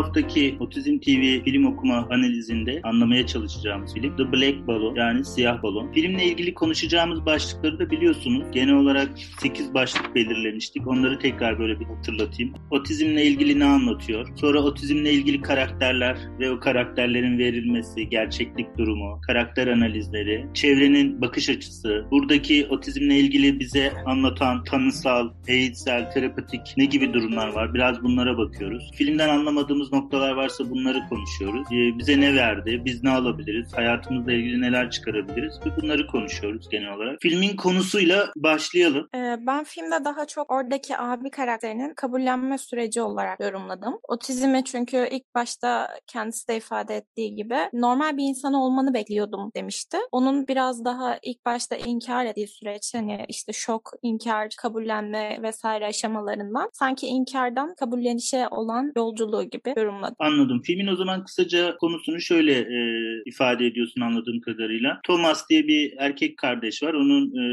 haftaki Otizm TV film okuma analizinde anlamaya çalışacağımız film The Black Balloon yani Siyah Balon. Filmle ilgili konuşacağımız başlıkları da biliyorsunuz. Genel olarak 8 başlık belirlemiştik. Onları tekrar böyle bir hatırlatayım. Otizmle ilgili ne anlatıyor? Sonra otizmle ilgili karakterler ve o karakterlerin verilmesi, gerçeklik durumu, karakter analizleri, çevrenin bakış açısı, buradaki otizmle ilgili bize anlatan tanısal, eğitsel, terapetik ne gibi durumlar var? Biraz bunlara bakıyoruz. Filmden anlamadığımız noktalar varsa bunları konuşuyoruz. Ee, bize ne verdi? Biz ne alabiliriz? Hayatımızla ilgili neler çıkarabiliriz? Ve bunları konuşuyoruz genel olarak. Filmin konusuyla başlayalım. Ee, ben filmde daha çok oradaki abi karakterinin kabullenme süreci olarak yorumladım. Otizmi çünkü ilk başta kendisi de ifade ettiği gibi normal bir insan olmanı bekliyordum demişti. Onun biraz daha ilk başta inkar ettiği süreç hani işte şok, inkar, kabullenme vesaire aşamalarından sanki inkardan kabullenişe olan yolculuğu gibi yorumladım. Anladım. Filmin o zaman kısaca konusunu şöyle e, ifade ediyorsun anladığım kadarıyla. Thomas diye bir erkek kardeş var. Onun e,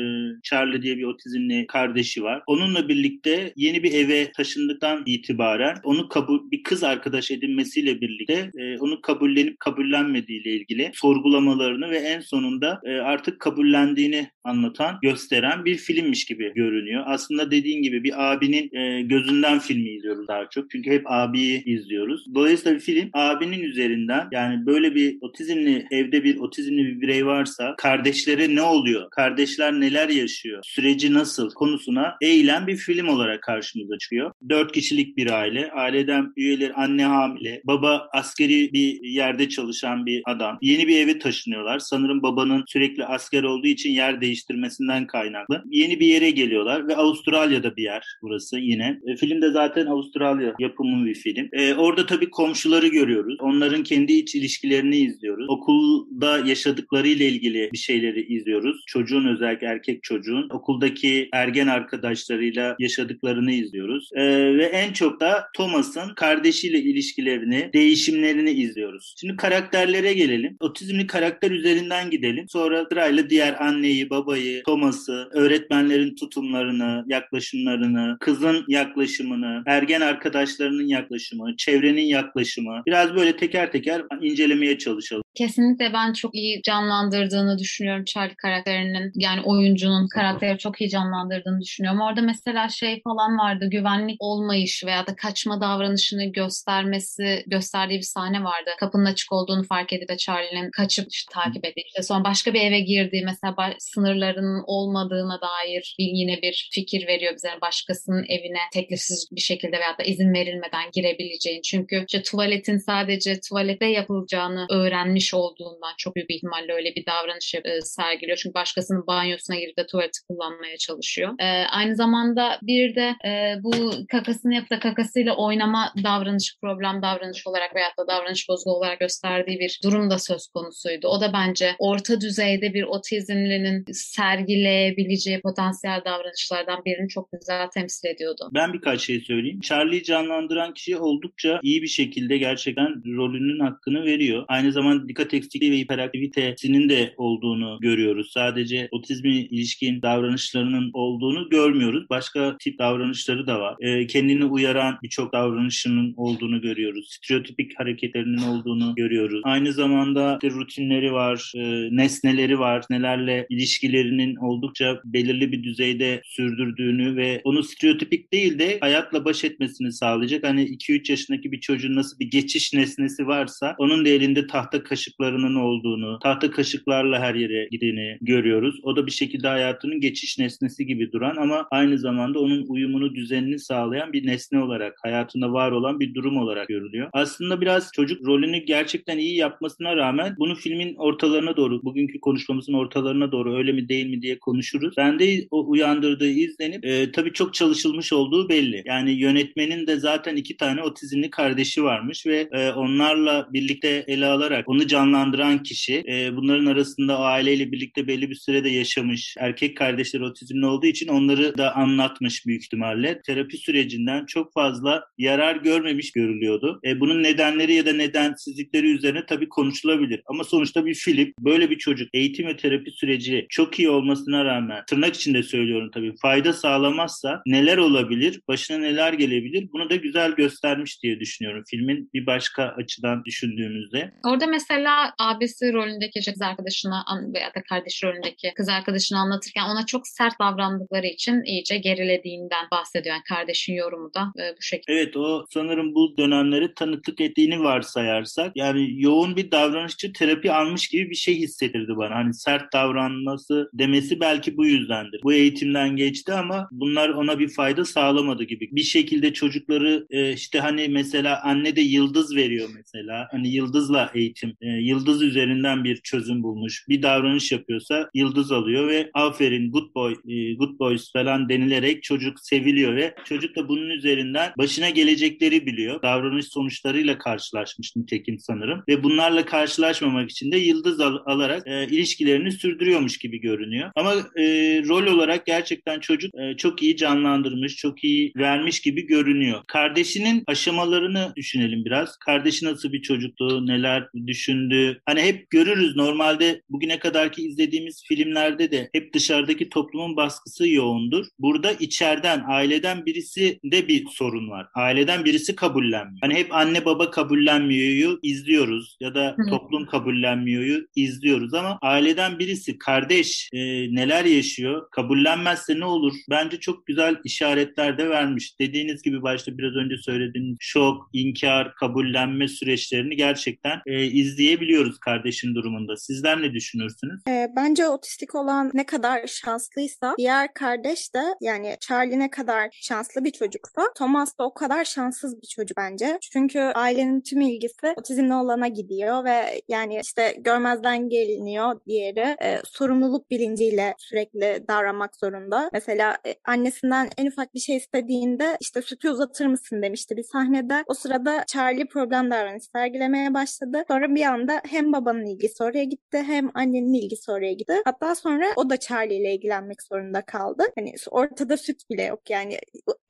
Charlie diye bir otizmli kardeşi var. Onunla birlikte yeni bir eve taşındıktan itibaren onu kabul bir kız arkadaş edinmesiyle birlikte e, onu kabullenip kabullenmediği ile ilgili sorgulamalarını ve en sonunda e, artık kabullendiğini anlatan, gösteren bir filmmiş gibi görünüyor. Aslında dediğin gibi bir abinin e, gözünden filmi izliyoruz daha çok. Çünkü hep abiyi izliyoruz. Dolayısıyla film abinin üzerinden yani böyle bir otizmli evde bir otizmli bir birey varsa kardeşlere ne oluyor? Kardeşler neler yaşıyor? Süreci nasıl? Konusuna eğilen bir film olarak karşımıza çıkıyor. Dört kişilik bir aile. Aileden üyeler anne hamile. Baba askeri bir yerde çalışan bir adam. Yeni bir eve taşınıyorlar. Sanırım babanın sürekli asker olduğu için yer değiştirmesinden kaynaklı. Yeni bir yere geliyorlar ve Avustralya'da bir yer burası yine. E, film zaten Avustralya yapımı bir film. E, orada tabii komşuları görüyoruz. Onların kendi iç ilişkilerini izliyoruz. Okulda yaşadıklarıyla ilgili bir şeyleri izliyoruz. Çocuğun özellikle erkek çocuğun okuldaki ergen arkadaşlarıyla yaşadıklarını izliyoruz. E, ve en çok da Thomas'ın kardeşiyle ilişkilerini, değişimlerini izliyoruz. Şimdi karakterlere gelelim. Otizmli karakter üzerinden gidelim. Sonra sırayla diğer anneyi, babayı, Thomas'ı, öğretmenlerin tutumlarını, yaklaşımlarını, kızın yaklaşımını, ergen arkadaşlarının yaklaşımı, çevrenin yaklaşımı biraz böyle teker teker incelemeye çalışalım. Kesinlikle ben çok iyi canlandırdığını düşünüyorum Charlie karakterinin. Yani oyuncunun karakteri çok iyi canlandırdığını düşünüyorum. Orada mesela şey falan vardı. Güvenlik olmayış veya da kaçma davranışını göstermesi, gösterdiği bir sahne vardı. Kapının açık olduğunu fark edip de Charlie'nin kaçıp işte, takip ettiği. İşte sonra başka bir eve girdiği mesela sınırlarının olmadığına dair bir, yine bir fikir veriyor bize. Yani başkasının evine teklifsiz bir şekilde veya da izin verilmeden girebileceğini. Çünkü işte tuvaletin sadece tuvalette yapılacağını öğrenmiş olduğundan çok büyük ihtimalle öyle bir davranış e, sergiliyor. Çünkü başkasının banyosuna girip de tuvaleti kullanmaya çalışıyor. E, aynı zamanda bir de e, bu kakasını yapıp da kakasıyla oynama davranış, problem davranış olarak veyahut da davranış bozukluğu olarak gösterdiği bir durum da söz konusuydu. O da bence orta düzeyde bir otizmlinin sergileyebileceği potansiyel davranışlardan birini çok güzel temsil ediyordu. Ben birkaç şey söyleyeyim. Charlie'yi canlandıran kişi oldukça iyi bir şekilde gerçekten rolünün hakkını veriyor. Aynı zamanda dikkat eksikliği ve hiperaktivitesinin de olduğunu görüyoruz. Sadece otizmi ilişkin davranışlarının olduğunu görmüyoruz. Başka tip davranışları da var. E, kendini uyaran birçok davranışının olduğunu görüyoruz. Stereotipik hareketlerinin olduğunu görüyoruz. Aynı zamanda işte rutinleri var, e, nesneleri var, nelerle ilişkilerinin oldukça belirli bir düzeyde sürdürdüğünü ve onu stereotipik değil de hayatla baş etmesini sağlayacak. Hani 2-3 yaşındaki bir çocuğun nasıl bir geçiş nesnesi varsa onun da elinde tahta kaşıklarının olduğunu, tahta kaşıklarla her yere gideni görüyoruz. O da bir şekilde hayatının geçiş nesnesi gibi duran ama aynı zamanda onun uyumunu, düzenini sağlayan bir nesne olarak, hayatında var olan bir durum olarak görülüyor. Aslında biraz çocuk rolünü gerçekten iyi yapmasına rağmen bunu filmin ortalarına doğru, bugünkü konuşmamızın ortalarına doğru öyle mi değil mi diye konuşuruz. Ben de o uyandırdığı izlenip e, tabii çok çalışılmış olduğu belli. Yani yönetmenin de zaten iki tane otizmli kardeşi varmış ve e, onlarla birlikte ele alarak onu canlandıran kişi e, bunların arasında o aileyle birlikte belli bir sürede yaşamış. Erkek kardeşleri otizmli olduğu için onları da anlatmış büyük ihtimalle. Terapi sürecinden çok fazla yarar görmemiş görülüyordu. E, bunun nedenleri ya da nedensizlikleri üzerine tabii konuşulabilir. Ama sonuçta bir film böyle bir çocuk eğitim ve terapi süreci çok iyi olmasına rağmen tırnak içinde söylüyorum tabii fayda sağlamazsa neler olabilir, başına neler gelebilir bunu da güzel göstermiş diye düşünüyorum düşünüyorum filmin bir başka açıdan düşündüğümüzde. Orada mesela abisi rolündeki kız arkadaşına veya da kardeş rolündeki kız arkadaşını anlatırken ona çok sert davrandıkları için iyice gerilediğinden bahsediyor. Yani kardeşin yorumu da e, bu şekilde. Evet o sanırım bu dönemleri tanıklık ettiğini varsayarsak yani yoğun bir davranışçı terapi almış gibi bir şey hissettirdi bana. Hani sert davranması demesi belki bu yüzdendir. Bu eğitimden geçti ama bunlar ona bir fayda sağlamadı gibi. Bir şekilde çocukları e, işte hani mesela anne de yıldız veriyor mesela. Hani yıldızla eğitim, e, yıldız üzerinden bir çözüm bulmuş. Bir davranış yapıyorsa yıldız alıyor ve aferin good boy, e, good boys falan denilerek çocuk seviliyor ve çocuk da bunun üzerinden başına gelecekleri biliyor. Davranış sonuçlarıyla karşılaşmış nitekim sanırım ve bunlarla karşılaşmamak için de yıldız al- alarak e, ilişkilerini sürdürüyormuş gibi görünüyor. Ama e, rol olarak gerçekten çocuk e, çok iyi canlandırmış, çok iyi vermiş gibi görünüyor. Kardeşinin aşamalarını düşünelim biraz. Kardeşi nasıl bir çocuktu, neler düşündü. Hani hep görürüz normalde bugüne kadarki izlediğimiz filmlerde de hep dışarıdaki toplumun baskısı yoğundur. Burada içeriden, aileden birisi de bir sorun var. Aileden birisi kabullenmiyor. Hani hep anne baba kabullenmiyor'yu izliyoruz ya da toplum kabullenmiyor'yu izliyoruz ama aileden birisi, kardeş e, neler yaşıyor, kabullenmezse ne olur? Bence çok güzel işaretler de vermiş. Dediğiniz gibi başta biraz önce söylediğiniz şok, inkar, kabullenme süreçlerini gerçekten e, izleyebiliyoruz kardeşin durumunda. Sizler ne düşünürsünüz? Ee, bence otistik olan ne kadar şanslıysa diğer kardeş de yani Charlie ne kadar şanslı bir çocuksa Thomas da o kadar şanssız bir çocuk bence. Çünkü ailenin tüm ilgisi otizmli olana gidiyor ve yani işte görmezden geliniyor diğeri e, sorumluluk bilinciyle sürekli davranmak zorunda. Mesela e, annesinden en ufak bir şey istediğinde işte sütü uzatır mısın demişti bir sahnede. O sırada Charlie problem davranış sergilemeye başladı. Sonra bir anda hem babanın ilgisi oraya gitti hem annenin ilgisi oraya gitti. Hatta sonra o da Charlie ile ilgilenmek zorunda kaldı. Hani ortada süt bile yok yani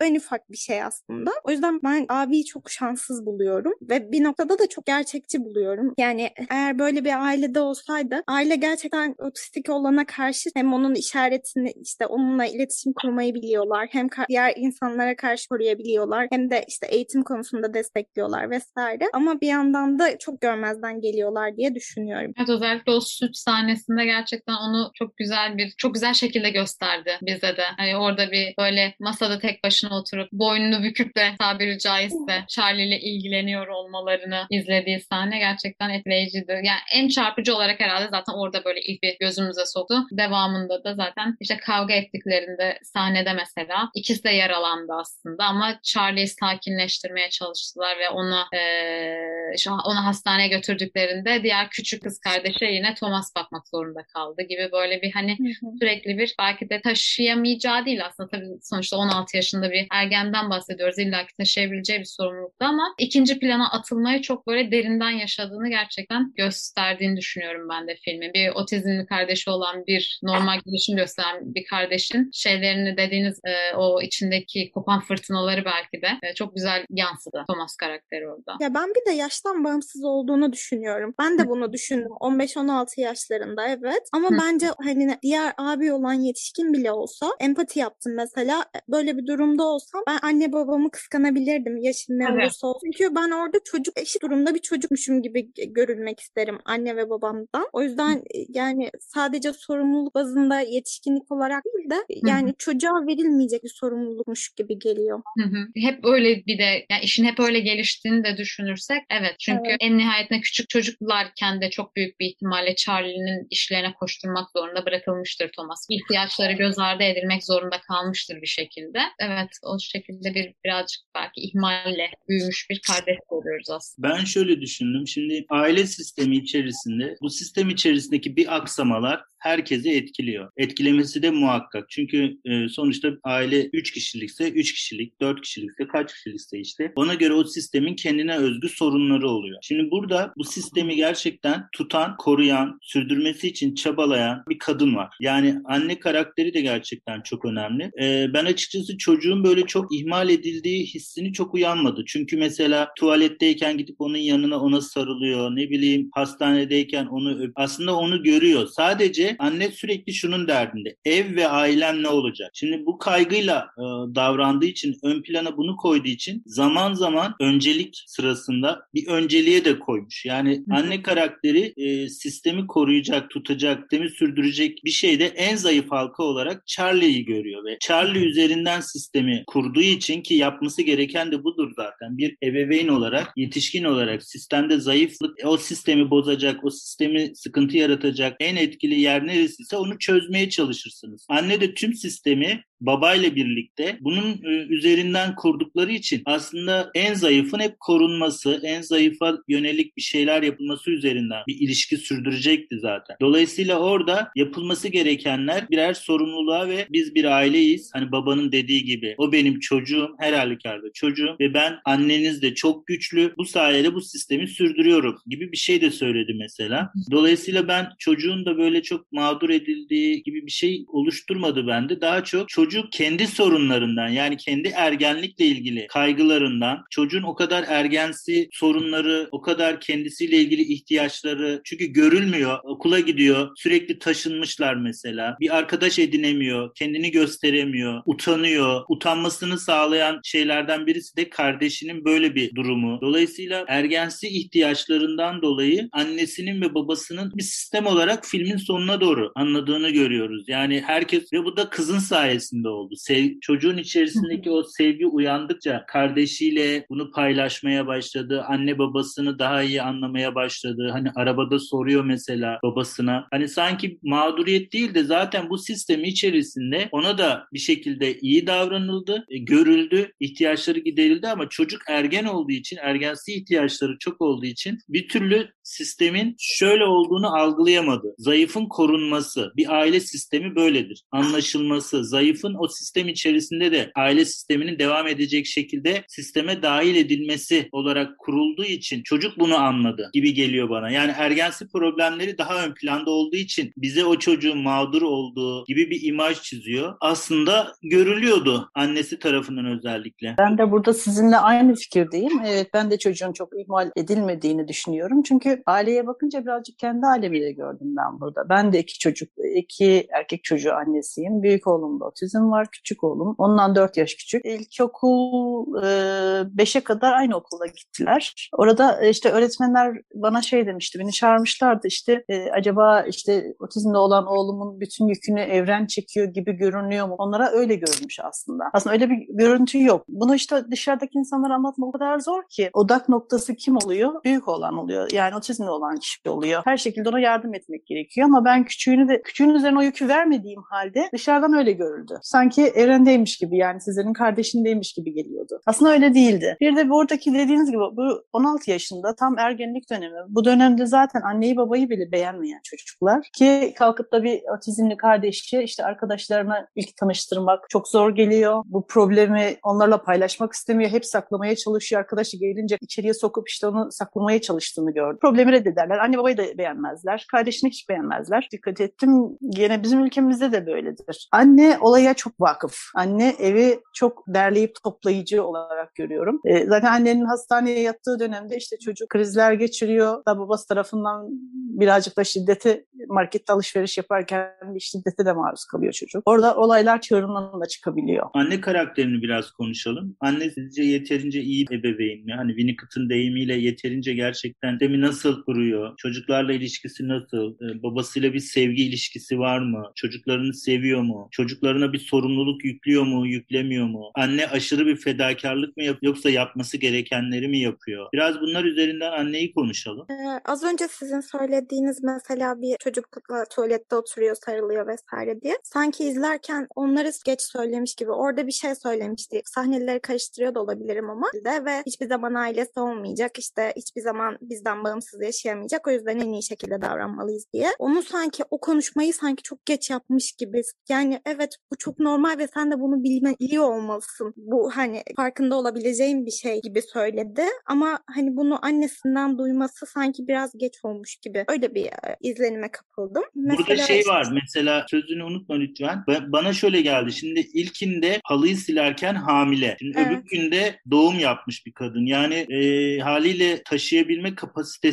en ufak bir şey aslında. O yüzden ben abiyi çok şanssız buluyorum ve bir noktada da çok gerçekçi buluyorum. Yani eğer böyle bir ailede olsaydı aile gerçekten otistik olana karşı hem onun işaretini işte onunla iletişim kurmayı biliyorlar hem diğer insanlara karşı koruyabiliyorlar hem de işte eğitim konusunda destekliyorlar vesaire. Ama bir yandan da çok görmezden geliyorlar diye düşünüyorum. Evet özellikle o süt sahnesinde gerçekten onu çok güzel bir çok güzel şekilde gösterdi bize de. Hani orada bir böyle masada tek başına oturup boynunu büküp de tabiri caizse Charlie ile ilgileniyor olmalarını izlediği sahne gerçekten etkileyiciydi. Yani en çarpıcı olarak herhalde zaten orada böyle ilk bir gözümüze soktu. Devamında da zaten işte kavga ettiklerinde sahnede mesela ikisi de yaralandı aslında ama Charlie'yi sakinleştirmeye çalıştılar ve ona eee, şu- onu hastaneye götürdüklerinde diğer küçük kız kardeşe yine Thomas bakmak zorunda kaldı gibi böyle bir hani sürekli bir belki de taşıyamayacağı değil aslında tabii sonuçta 16 yaşında bir ergenden bahsediyoruz. İlla ki taşıyabileceği bir sorumluluktu ama ikinci plana atılmayı çok böyle derinden yaşadığını gerçekten gösterdiğini düşünüyorum ben de filmin. Bir otizmli kardeşi olan bir normal gelişim gösteren bir kardeşin şeylerini dediğiniz e, o içindeki kopan fırtınaları belki de e, çok güzel yansıdı Thomas karakteri orada. Ya ben bir de yaştan bağımsız olduğunu düşünüyorum. Ben de bunu düşündüm. 15-16 yaşlarında evet. Ama Hı. bence hani diğer abi olan yetişkin bile olsa empati yaptım mesela. Böyle bir durumda olsam ben anne babamı kıskanabilirdim yaşım ne olursa olsun. Çünkü ben orada çocuk eşit durumda bir çocukmuşum gibi görülmek isterim anne ve babamdan. O yüzden e, yani sadece sorumluluk bazında yetişkinlik olarak değil de yani çocuğa verilmeyecek bir sorumlulukmuş gibi geliyor. Hı hı. Hep öyle bir de yani işin hep öyle geliştiğini de düşünürsek evet çünkü Evet. en nihayetinde küçük çocuklarken de çok büyük bir ihtimalle Charlie'nin işlerine koşturmak zorunda bırakılmıştır Thomas. İhtiyaçları göz ardı edilmek zorunda kalmıştır bir şekilde. Evet o şekilde bir birazcık belki ihmalle büyümüş bir kardeş görüyoruz aslında. Ben şöyle düşündüm. Şimdi aile sistemi içerisinde bu sistem içerisindeki bir aksamalar herkesi etkiliyor. Etkilemesi de muhakkak. Çünkü e, sonuçta aile 3 kişilikse 3 kişilik, 4 kişilikse kaç kişilikse işte ona göre o sistemin kendine özgü sorunları oluyor. Şimdi burada bu sistemi gerçekten tutan, koruyan, sürdürmesi için çabalayan bir kadın var. Yani anne karakteri de gerçekten çok önemli. E, ben açıkçası çocuğun böyle çok ihmal edildiği hissini çok uyanmadı. Çünkü mesela tuvaletteyken gidip onun yanına ona sarılıyor. Ne bileyim hastanedeyken onu öp. Aslında onu görüyor. Sadece anne sürekli şunun derdinde. Ev ve ailem ne olacak? Şimdi bu kaygıyla e, davrandığı için ön plana bunu koyduğu için zaman zaman zaman öncelik sırasında bir önceliğe de koymuş. Yani anne karakteri e, sistemi koruyacak, tutacak, sistemi sürdürecek bir şeyde en zayıf halka olarak Charlie'yi görüyor ve Charlie üzerinden sistemi kurduğu için ki yapması gereken de budur zaten. Bir ebeveyn olarak, yetişkin olarak sistemde zayıflık, o sistemi bozacak, o sistemi sıkıntı yaratacak en etkili yer neresiyse onu çözmeye çalışırsınız. Anne de tüm sistemi babayla birlikte bunun e, üzerinden kurdukları için aslında en zayıfın hep korunması, en zayıfa yönelik bir şeyler yapılması üzerinden bir ilişki sürdürecekti zaten. Dolayısıyla orada yapılması gerekenler birer sorumluluğa ve biz bir aileyiz. Hani babanın dediği gibi o benim çocuğum, her halükarda çocuğum ve ben anneniz de çok güçlü. Bu sayede bu sistemi sürdürüyorum gibi bir şey de söyledi mesela. Dolayısıyla ben çocuğun da böyle çok mağdur edildiği gibi bir şey oluşturmadı bende. Daha çok çocuk çocuk kendi sorunlarından yani kendi ergenlikle ilgili kaygılarından çocuğun o kadar ergensi sorunları, o kadar kendisiyle ilgili ihtiyaçları çünkü görülmüyor, okula gidiyor, sürekli taşınmışlar mesela. Bir arkadaş edinemiyor, kendini gösteremiyor, utanıyor. Utanmasını sağlayan şeylerden birisi de kardeşinin böyle bir durumu. Dolayısıyla ergensi ihtiyaçlarından dolayı annesinin ve babasının bir sistem olarak filmin sonuna doğru anladığını görüyoruz. Yani herkes ve bu da kızın sayesinde sayesinde oldu. Sev, çocuğun içerisindeki o sevgi uyandıkça kardeşiyle bunu paylaşmaya başladı. Anne babasını daha iyi anlamaya başladı. Hani arabada soruyor mesela babasına. Hani sanki mağduriyet değil de zaten bu sistemi içerisinde ona da bir şekilde iyi davranıldı, e, görüldü, ihtiyaçları giderildi ama çocuk ergen olduğu için, ergensi ihtiyaçları çok olduğu için bir türlü sistemin şöyle olduğunu algılayamadı. Zayıfın korunması, bir aile sistemi böyledir. Anlaşılması, zayıfın o sistem içerisinde de aile sisteminin devam edecek şekilde sisteme dahil edilmesi olarak kurulduğu için çocuk bunu anladı gibi geliyor bana. Yani ergensi problemleri daha ön planda olduğu için bize o çocuğun mağdur olduğu gibi bir imaj çiziyor. Aslında görülüyordu annesi tarafından özellikle. Ben de burada sizinle aynı fikirdeyim. Evet ben de çocuğun çok ihmal edilmediğini düşünüyorum. Çünkü aileye bakınca birazcık kendi ailemiyle gördüm ben burada. Ben de iki çocuk, iki erkek çocuğu annesiyim. Büyük oğlum da otizm var, küçük oğlum. Ondan 4 yaş küçük. İlkokul 5'e kadar aynı okula gittiler. Orada e, işte öğretmenler bana şey demişti, beni çağırmışlardı işte e, acaba işte otizmli olan oğlumun bütün yükünü evren çekiyor gibi görünüyor mu? Onlara öyle görünmüş aslında. Aslında öyle bir görüntü yok. Bunu işte dışarıdaki insanlara anlatmak o kadar zor ki. Odak noktası kim oluyor? Büyük olan oluyor. Yani otizmli olan kişi oluyor. Her şekilde ona yardım etmek gerekiyor ama ben küçüğünü de küçüğün üzerine o yükü vermediğim halde dışarıdan öyle görüldü sanki evrendeymiş gibi yani sizlerin kardeşindeymiş gibi geliyordu. Aslında öyle değildi. Bir de buradaki dediğiniz gibi bu 16 yaşında tam ergenlik dönemi. Bu dönemde zaten anneyi babayı bile beğenmeyen çocuklar ki kalkıp da bir otizmli kardeşi işte arkadaşlarına ilk tanıştırmak çok zor geliyor. Bu problemi onlarla paylaşmak istemiyor. Hep saklamaya çalışıyor. Arkadaşı gelince içeriye sokup işte onu saklamaya çalıştığını gördüm. Problemi reddederler. Anne babayı da beğenmezler. Kardeşini hiç beğenmezler. Dikkat ettim. Yine bizim ülkemizde de böyledir. Anne olaya çok vakıf. Anne evi çok derleyip toplayıcı olarak görüyorum. E, zaten annenin hastaneye yattığı dönemde işte çocuk krizler geçiriyor. Da babası tarafından birazcık da şiddete markette alışveriş yaparken bir şiddete de maruz kalıyor çocuk. Orada olaylar çığırından da çıkabiliyor. Anne karakterini biraz konuşalım. Anne sizce yeterince iyi ebeveyn mi? Hani Winnicott'ın deyimiyle yeterince gerçekten demi nasıl kuruyor? Çocuklarla ilişkisi nasıl? Ee, babasıyla bir sevgi ilişkisi var mı? Çocuklarını seviyor mu? Çocuklarına bir sorumluluk yüklüyor mu, yüklemiyor mu? Anne aşırı bir fedakarlık mı yapıyor yoksa yapması gerekenleri mi yapıyor? Biraz bunlar üzerinden anneyi konuşalım. Ee, az önce sizin söylediğiniz mesela bir çocuk tuvalette oturuyor, sarılıyor vesaire diye. Sanki izlerken onları geç söylemiş gibi orada bir şey söylemişti. Sahneleri karıştırıyor da olabilirim ama de ve hiçbir zaman ailesi olmayacak. işte hiçbir zaman bizden bağımsız yaşayamayacak. O yüzden en iyi şekilde davranmalıyız diye. Onu sanki o konuşmayı sanki çok geç yapmış gibi. Yani evet bu çok normal ve sen de bunu bilme, biliyor olmalısın. Bu hani farkında olabileceğin bir şey gibi söyledi. Ama hani bunu annesinden duyması sanki biraz geç olmuş gibi. Öyle bir e, izlenime kapıldım. Mesela Burada şey işte... var mesela sözünü unutma lütfen. Bana şöyle geldi. Şimdi ilkinde halıyı silerken hamile. Şimdi evet. öbür günde doğum yapmış bir kadın. Yani e, haliyle taşıyabilme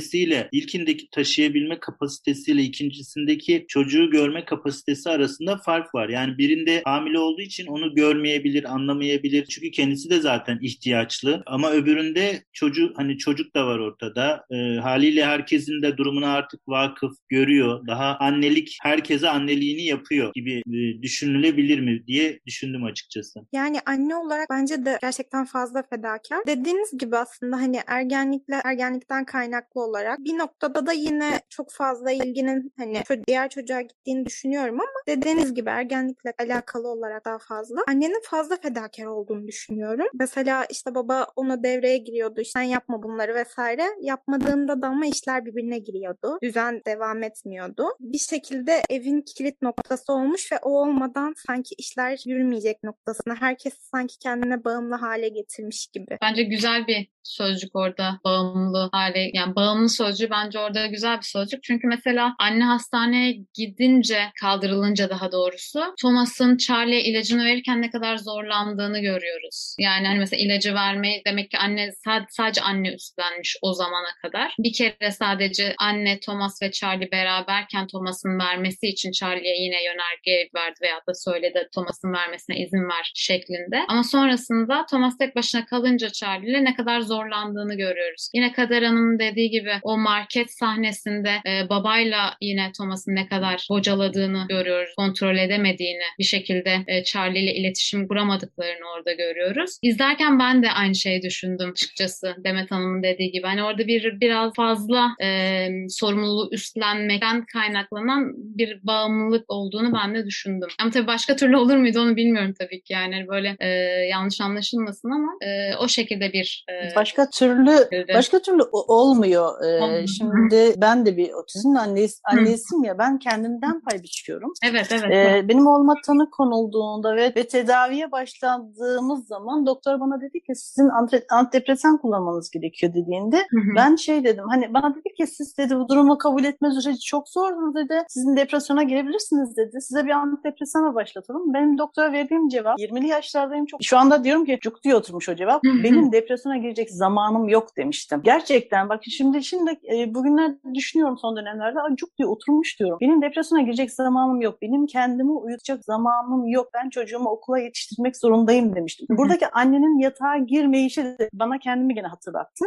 kapasitesiyle ilkindeki taşıyabilme kapasitesiyle ikincisindeki çocuğu görme kapasitesi arasında fark var. Yani birinde hamile olduğu için onu görmeyebilir, anlamayabilir. Çünkü kendisi de zaten ihtiyaçlı. Ama öbüründe çocuk hani çocuk da var ortada. E, haliyle herkesin de durumuna artık vakıf görüyor. Daha annelik herkese anneliğini yapıyor gibi e, düşünülebilir mi diye düşündüm açıkçası. Yani anne olarak bence de gerçekten fazla fedakar. Dediğiniz gibi aslında hani ergenlikle ergenlikten kaynaklı olarak bir noktada da yine çok fazla ilginin hani diğer çocuğa gittiğini düşünüyorum ama dediğiniz gibi ergenlikle alakalı olarak daha fazla. Annenin fazla fedakar olduğunu düşünüyorum. Mesela işte baba ona devreye giriyordu. Sen yapma bunları vesaire. Yapmadığında da ama işler birbirine giriyordu. Düzen devam etmiyordu. Bir şekilde evin kilit noktası olmuş ve o olmadan sanki işler yürümeyecek noktasına. Herkes sanki kendine bağımlı hale getirmiş gibi. Bence güzel bir sözcük orada bağımlı hale yani bağımlı sözcüğü bence orada güzel bir sözcük. Çünkü mesela anne hastaneye gidince kaldırılınca daha doğrusu Thomas'ın Charlie'ye ilacını verirken ne kadar zorlandığını görüyoruz. Yani hani mesela ilacı vermeyi demek ki anne sadece anne üstlenmiş o zamana kadar. Bir kere sadece anne Thomas ve Charlie beraberken Thomas'ın vermesi için Charlie'ye yine yönerge verdi veya da söyledi Thomas'ın vermesine izin ver şeklinde. Ama sonrasında Thomas tek başına kalınca Charlie'yle ne kadar zorlandığını görüyoruz. Yine Kader Hanım'ın dediği gibi o market sahnesinde e, babayla yine Thomas'ın ne kadar bocaladığını görüyoruz. Kontrol edemediğini bir şekilde e, Charlie ile iletişim kuramadıklarını orada görüyoruz. İzlerken ben de aynı şeyi düşündüm açıkçası Demet Hanım'ın dediği gibi. Hani orada bir biraz fazla e, sorumluluğu üstlenmekten kaynaklanan bir bağımlılık olduğunu ben de düşündüm. Ama tabii başka türlü olur muydu onu bilmiyorum tabii ki. Yani hani böyle e, yanlış anlaşılmasın ama e, o şekilde bir e, başka türlü başka türlü olmuyor. Ee, şimdi ben de bir otizm annesi, annesiyim ya ben kendimden pay biçiyorum. Evet evet. Ee, benim olma tanı konulduğunda ve, ve tedaviye başladığımız zaman doktor bana dedi ki sizin antidepresan kullanmanız gerekiyor dediğinde hı hı. ben şey dedim hani bana dedi ki siz dedi bu durumu kabul etme süreci çok zordur dedi. Sizin depresyona girebilirsiniz dedi. Size bir antidepresana başlatalım. Benim doktora verdiğim cevap 20'li yaşlardayım çok. Şu anda diyorum ki cuk diye oturmuş o cevap. Hı hı. Benim depresyona girecek zamanım yok demiştim. Gerçekten bak şimdi şimdi e, bugünlerde düşünüyorum son dönemlerde cuk diye oturmuş diyorum. Benim depresyona girecek zamanım yok. Benim kendimi uyutacak zamanım yok. Ben çocuğumu okula yetiştirmek zorundayım demiştim. Buradaki annenin yatağa girmeyişi de bana kendimi gene hatırlattı.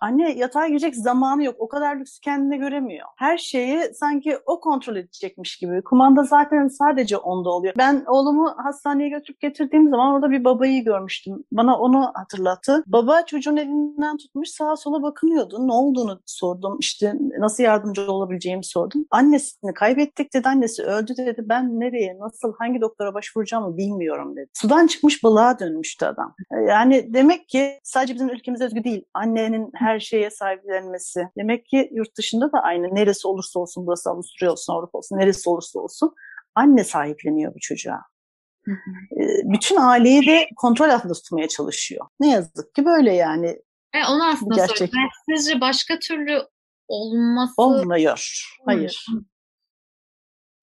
Anne yatağa girecek zamanı yok. O kadar lüksü kendine göremiyor. Her şeyi sanki o kontrol edecekmiş gibi. Kumanda zaten sadece onda oluyor. Ben oğlumu hastaneye götürüp getirdiğim zaman orada bir babayı görmüştüm. Bana onu hatırlattı. Baba çocuğun elinden tutmuş sağa sola bakınıyordu. Ne olduğunu sordum. İşte nasıl yardımcı olabileceğimi sordum. Annesini kaybettik dedi. Annesi öldü dedi. Ben nereye, nasıl, hangi doktora başvuracağımı bilmiyorum dedi. Sudan çıkmış balığa dönmüştü adam. Yani demek ki sadece bizim ülkemize özgü değil. Annenin her şeye sahiplenmesi. Demek ki yurt dışında da aynı. Neresi olursa olsun, burası Avusturya olsun, Avrupa olsun, neresi olursa olsun anne sahipleniyor bu çocuğa. Bütün aileyi de kontrol altında tutmaya çalışıyor. Ne yazık ki böyle yani. E, onu aslında Gerçek... söyleyeyim. Sizce başka türlü olması... Olmuyor. Hayır.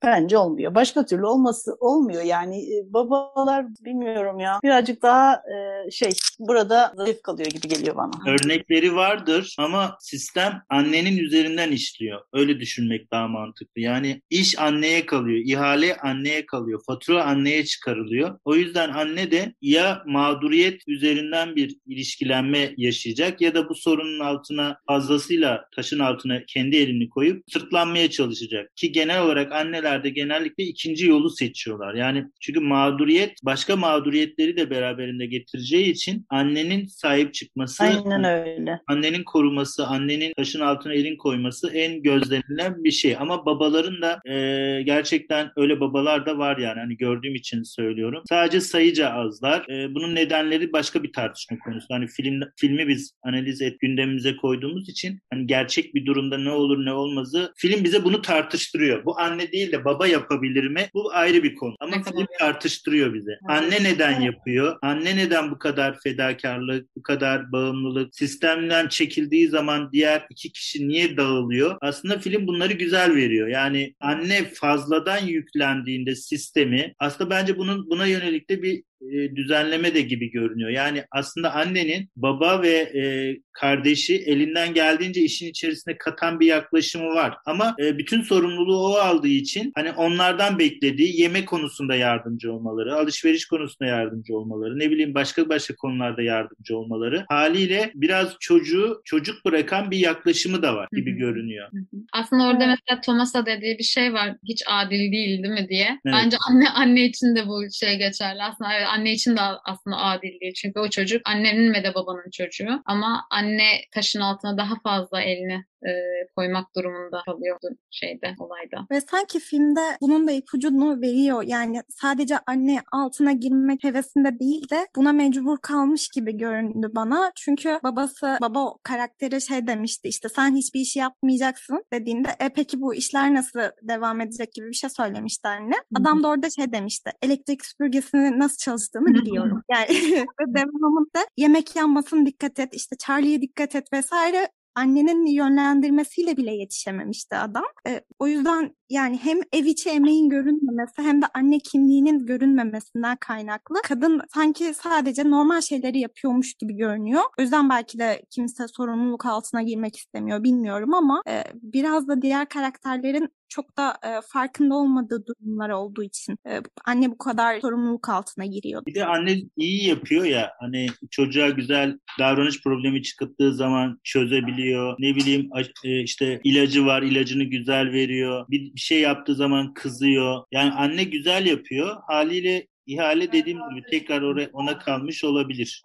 Bence olmuyor. Başka türlü olması olmuyor. Yani e, babalar bilmiyorum ya. Birazcık daha e, şey burada zayıf kalıyor gibi geliyor bana. Örnekleri vardır ama sistem annenin üzerinden işliyor. Öyle düşünmek daha mantıklı. Yani iş anneye kalıyor. ihale anneye kalıyor. Fatura anneye çıkarılıyor. O yüzden anne de ya mağduriyet üzerinden bir ilişkilenme yaşayacak ya da bu sorunun altına fazlasıyla taşın altına kendi elini koyup sırtlanmaya çalışacak. Ki genel olarak anneler ülkelerde genellikle ikinci yolu seçiyorlar. Yani çünkü mağduriyet başka mağduriyetleri de beraberinde getireceği için annenin sahip çıkması, Aynen öyle. annenin koruması, annenin taşın altına elin koyması en gözlenilen bir şey. Ama babaların da e, gerçekten öyle babalar da var yani hani gördüğüm için söylüyorum. Sadece sayıca azlar. E, bunun nedenleri başka bir tartışma konusu. Hani film filmi biz analiz et gündemimize koyduğumuz için hani gerçek bir durumda ne olur ne olmazı film bize bunu tartıştırıyor. Bu anne değil de de baba yapabilir mi? Bu ayrı bir konu. Ama film tartıştırıyor bize. Anne neden yapıyor? Anne neden bu kadar fedakarlık, bu kadar bağımlılık? Sistemden çekildiği zaman diğer iki kişi niye dağılıyor? Aslında film bunları güzel veriyor. Yani anne fazladan yüklendiğinde sistemi aslında bence bunun buna yönelik de bir e, düzenleme de gibi görünüyor. Yani aslında annenin baba ve e, kardeşi elinden geldiğince işin içerisine katan bir yaklaşımı var. Ama e, bütün sorumluluğu o aldığı için hani onlardan beklediği yemek konusunda yardımcı olmaları, alışveriş konusunda yardımcı olmaları, ne bileyim başka başka konularda yardımcı olmaları haliyle biraz çocuğu çocuk bırakan bir yaklaşımı da var gibi görünüyor. Aslında orada mesela Thomas'a dediği bir şey var. Hiç adil değil değil mi diye. Evet. Bence anne anne için de bu şey geçerli. Aslında evet, anne için de aslında adil değil. Çünkü o çocuk annenin ve de babanın çocuğu. Ama anne taşın altına daha fazla elini e, koymak durumunda kalıyordu şeyde, olayda. Ve sanki filmde bunun da ipucunu veriyor. Yani sadece anne altına girmek hevesinde değil de buna mecbur kalmış gibi göründü bana. Çünkü babası, baba o karaktere şey demişti işte sen hiçbir işi yapmayacaksın dediğinde e peki bu işler nasıl devam edecek gibi bir şey söylemişti anne. Adam da orada şey demişti elektrik süpürgesinin nasıl çalıştığını biliyorum. Yani devamında yemek yanmasın dikkat et işte Charlie'ye dikkat et vesaire annenin yönlendirmesiyle bile yetişememişti adam. E, o yüzden yani hem ev içi emeğin görünmemesi hem de anne kimliğinin görünmemesinden kaynaklı kadın sanki sadece normal şeyleri yapıyormuş gibi görünüyor. O yüzden belki de kimse sorumluluk altına girmek istemiyor bilmiyorum ama e, biraz da diğer karakterlerin çok da e, farkında olmadığı durumlar olduğu için e, anne bu kadar sorumluluk altına giriyor. Bir de anne iyi yapıyor ya hani çocuğa güzel davranış problemi çıktığı zaman çözebiliyor. Ne bileyim e, işte ilacı var ilacını güzel veriyor. Bir şey yaptığı zaman kızıyor. Yani anne güzel yapıyor. Haliyle ihale dediğim gibi tekrar oraya ona kalmış olabilir.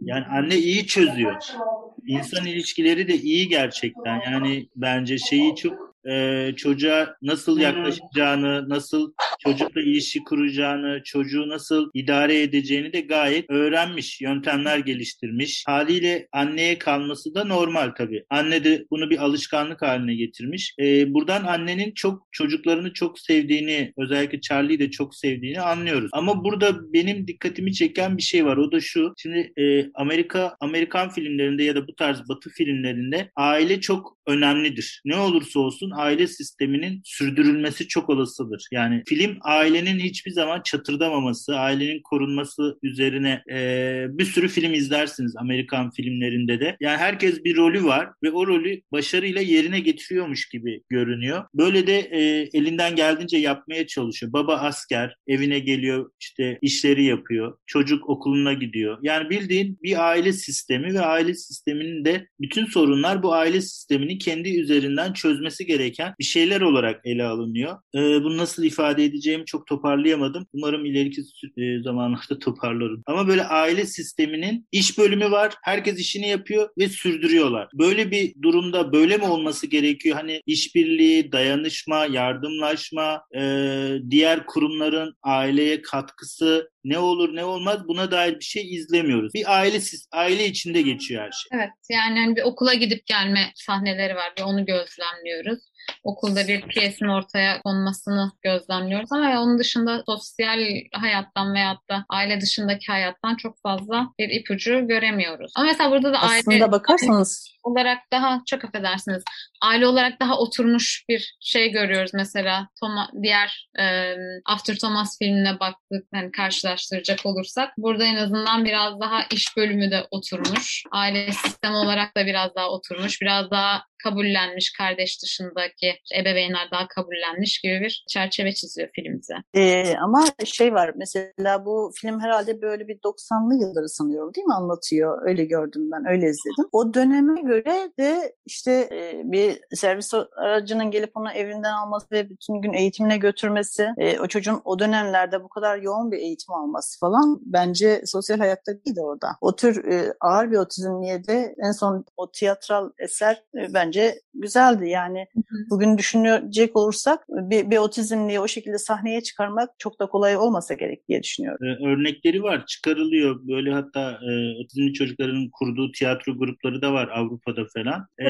Yani anne iyi çözüyor. İnsan ilişkileri de iyi gerçekten. Yani bence şeyi çok e, çocuğa nasıl yaklaşacağını, nasıl çocukla ilişki kuracağını, çocuğu nasıl idare edeceğini de gayet öğrenmiş, yöntemler geliştirmiş. Haliyle anneye kalması da normal tabii. Anne de bunu bir alışkanlık haline getirmiş. E, buradan annenin çok çocuklarını çok sevdiğini, özellikle Charlie'yi de çok sevdiğini anlıyoruz. Ama burada benim dikkatimi çeken bir şey var. O da şu. Şimdi e, Amerika Amerikan filmlerinde ya da bu tarz Batı filmlerinde aile çok önemlidir. Ne olursa olsun aile sisteminin sürdürülmesi çok olasıdır. Yani film ailenin hiçbir zaman çatırdamaması, ailenin korunması üzerine e, bir sürü film izlersiniz Amerikan filmlerinde de. Yani herkes bir rolü var ve o rolü başarıyla yerine getiriyormuş gibi görünüyor. Böyle de e, elinden geldiğince yapmaya çalışıyor. Baba asker, evine geliyor, işte işleri yapıyor. Çocuk okuluna gidiyor. Yani bildiğin bir aile sistemi ve aile sisteminin de bütün sorunlar bu aile sisteminin kendi üzerinden çözmesi gereken bir şeyler olarak ele alınıyor. E, bunu nasıl ifade edeceğimi çok toparlayamadım. Umarım ileriki e, zamanlarda toparlarım. Ama böyle aile sisteminin iş bölümü var. Herkes işini yapıyor ve sürdürüyorlar. Böyle bir durumda böyle mi olması gerekiyor? Hani işbirliği, dayanışma, yardımlaşma, e, diğer kurumların aileye katkısı ne olur ne olmaz buna dair bir şey izlemiyoruz. Bir aile aile içinde geçiyor her şey. Evet yani hani bir okula gidip gelme sahneleri var ve onu gözlemliyoruz okulda bir piyesin ortaya konmasını gözlemliyoruz ama onun dışında sosyal hayattan veyahut da aile dışındaki hayattan çok fazla bir ipucu göremiyoruz. Ama mesela burada da Aslında aile bakarsanız olarak daha çok affedersiniz aile olarak daha oturmuş bir şey görüyoruz mesela Toma, diğer e, After Thomas filmine baktık hani karşılaştıracak olursak burada en azından biraz daha iş bölümü de oturmuş aile sistemi olarak da biraz daha oturmuş biraz daha kabullenmiş kardeş dışındaki ebeveynler daha kabullenmiş gibi bir çerçeve çiziyor film bize. Ee, ama şey var mesela bu film herhalde böyle bir 90'lı yılları sanıyorum değil mi anlatıyor? Öyle gördüm ben öyle izledim. O döneme göre de işte e, bir servis aracının gelip onu evinden alması ve bütün gün eğitimine götürmesi e, o çocuğun o dönemlerde bu kadar yoğun bir eğitim alması falan bence sosyal hayatta değil de orada. O tür e, ağır bir otizmliye de en son o tiyatral eser e, bence güzeldi. Yani bugün düşünecek olursak bir, bir otizmliyi o şekilde sahneye çıkarmak çok da kolay olmasa gerek diye düşünüyorum. Ee, örnekleri var, çıkarılıyor. Böyle hatta e, otizmli çocukların kurduğu tiyatro grupları da var Avrupa'da falan. Ee,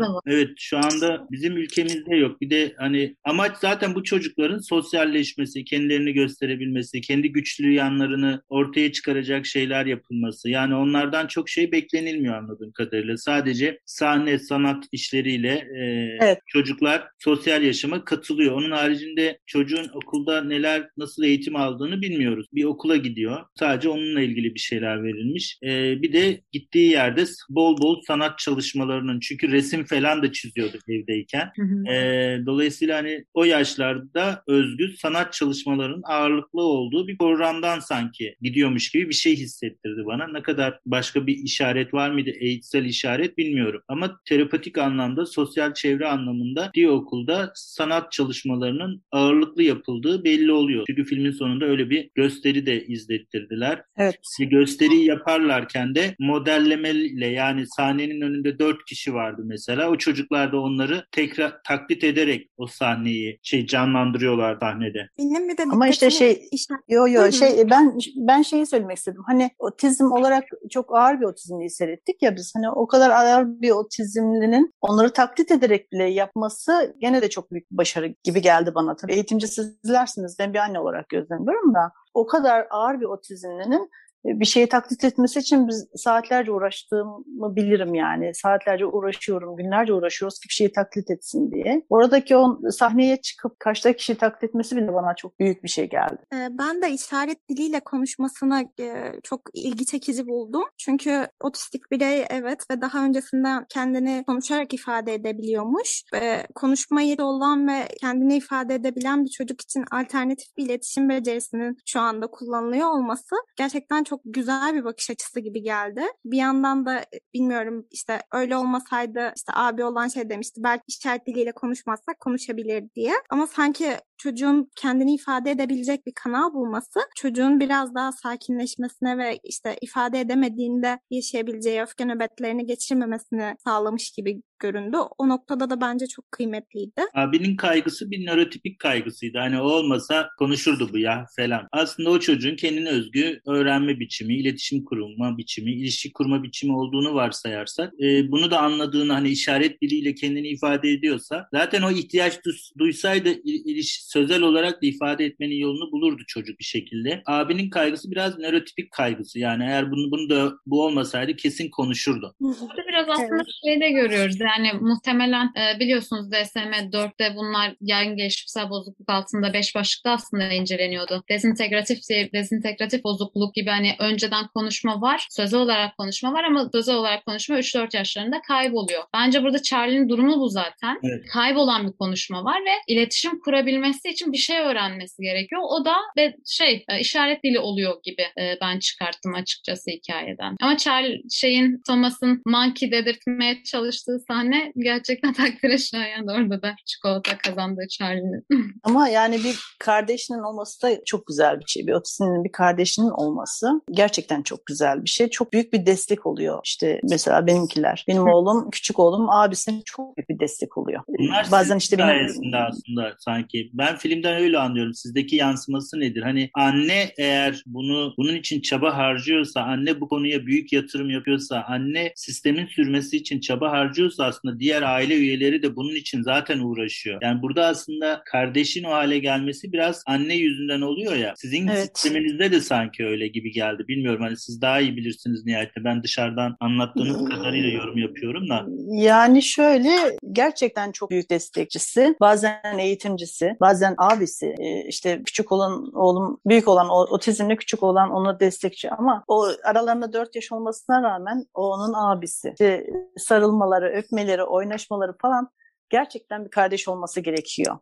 da var. Evet, şu anda bizim ülkemizde yok. Bir de hani amaç zaten bu çocukların sosyalleşmesi, kendilerini gösterebilmesi, kendi güçlü yanlarını ortaya çıkaracak şeyler yapılması. Yani onlardan çok şey beklenilmiyor anladığım kadarıyla. Sadece sahne, sanat, işleriyle e, Evet. çocuklar sosyal yaşama katılıyor. Onun haricinde çocuğun okulda neler nasıl eğitim aldığını bilmiyoruz. Bir okula gidiyor. Sadece onunla ilgili bir şeyler verilmiş. E, bir de gittiği yerde bol bol sanat çalışmalarının çünkü resim falan da çiziyordu evdeyken. Hı hı. E, dolayısıyla hani o yaşlarda özgü sanat çalışmalarının ağırlıklı olduğu bir programdan sanki gidiyormuş gibi bir şey hissettirdi bana. Ne kadar başka bir işaret var mıydı eğitsel işaret bilmiyorum. Ama terapatik anlamda, sosyal çevre anlamında diye okulda sanat çalışmalarının ağırlıklı yapıldığı belli oluyor. Çünkü filmin sonunda öyle bir gösteri de izlettirdiler. Evet. Bir gösteriyi yaparlarken de modellemeyle yani sahnenin önünde dört kişi vardı mesela. O çocuklar da onları tekrar taklit ederek o sahneyi şey canlandırıyorlar sahnede. Benim bir de Ama işte şey- işaret- Yo yo şey ben ben şeyi söylemek istedim. Hani otizm olarak çok ağır bir otizmliyi seyrettik ya biz. Hani o kadar ağır bir otizmlinin onları taklit ederek bile yapması gene de çok büyük bir başarı gibi geldi bana. Tabii eğitimci sizlersiniz. Ben bir anne olarak gözlemliyorum da o kadar ağır bir otizmlinin bir şeyi taklit etmesi için biz saatlerce uğraştığımı bilirim yani. Saatlerce uğraşıyorum, günlerce uğraşıyoruz ki bir şeyi taklit etsin diye. Oradaki o sahneye çıkıp karşıdaki kişiyi taklit etmesi bile bana çok büyük bir şey geldi. Ee, Ben de işaret diliyle konuşmasını e, çok ilgi çekici buldum. Çünkü otistik birey evet ve daha öncesinden kendini konuşarak ifade edebiliyormuş. Ve konuşma yeri olan ve kendini ifade edebilen bir çocuk için alternatif bir iletişim becerisinin şu anda kullanılıyor olması gerçekten çok güzel bir bakış açısı gibi geldi. Bir yandan da e, bilmiyorum işte öyle olmasaydı işte abi olan şey demişti belki işaret diliyle konuşmazsak konuşabilir diye. Ama sanki çocuğun kendini ifade edebilecek bir kanal bulması çocuğun biraz daha sakinleşmesine ve işte ifade edemediğinde yaşayabileceği öfke nöbetlerini geçirmemesini sağlamış gibi göründü. O noktada da bence çok kıymetliydi. Abinin kaygısı bir nörotipik kaygısıydı. Hani o olmasa konuşurdu bu ya falan. Aslında o çocuğun kendine özgü öğrenme biçimi, iletişim kurma biçimi, ilişki kurma biçimi olduğunu varsayarsak e, bunu da anladığını hani işaret diliyle kendini ifade ediyorsa zaten o ihtiyaç duysaydı il- iliş- sözel olarak da ifade etmenin yolunu bulurdu çocuk bir şekilde. Abinin kaygısı biraz nörotipik kaygısı. Yani eğer bunu, bunu da bu olmasaydı kesin konuşurdu. Burada biraz aslında şeyde görüyoruz. Yani muhtemelen e, biliyorsunuz DSM-4'te bunlar yaygın gelişimsel bozukluk altında beş başlıkta aslında inceleniyordu. Dezintegratif dezintegratif bozukluk gibi hani önceden konuşma var, sözel olarak konuşma var ama sözel olarak konuşma 3-4 yaşlarında kayboluyor. Bence burada Charlie'nin durumu bu zaten. Evet. Kaybolan bir konuşma var ve iletişim kurabilmesi için bir şey öğrenmesi gerekiyor. O da ve şey e, işaret dili oluyor gibi e, ben çıkarttım açıkçası hikayeden. Ama Charlie şeyin Thomas'ın monkey dedirtmeye çalıştığı sahne gerçekten takdire şayan orada da çikolata kazandığı Charlie'nin. Ama yani bir kardeşinin olması da çok güzel bir şey. Bir otizminin bir kardeşinin olması gerçekten çok güzel bir şey. Çok büyük bir destek oluyor. İşte mesela benimkiler. Benim oğlum, küçük oğlum abisine çok büyük bir destek oluyor. Bunlar Bazen işte benim sayesinde aslında sanki. Ben filmden öyle anlıyorum. Sizdeki yansıması nedir? Hani anne eğer bunu bunun için çaba harcıyorsa, anne bu konuya büyük yatırım yapıyorsa, anne sistemin sürmesi için çaba harcıyorsa aslında diğer aile üyeleri de bunun için zaten uğraşıyor. Yani burada aslında kardeşin o hale gelmesi biraz anne yüzünden oluyor ya. Sizin Evet. sisteminizde de sanki öyle gibi geldi. Bilmiyorum hani siz daha iyi bilirsiniz nihayetinde. Ben dışarıdan anlattığınız kadarıyla yorum yapıyorum da. Yani şöyle gerçekten çok büyük destekçisi, bazen eğitimcisi, bazen abisi, e, işte küçük olan oğlum, büyük olan otizmli küçük olan ona destekçi ama o aralarında 4 yaş olmasına rağmen o onun abisi. İşte sarılmaları, öpmeleri, oynaşmaları falan gerçekten bir kardeş olması gerekiyor.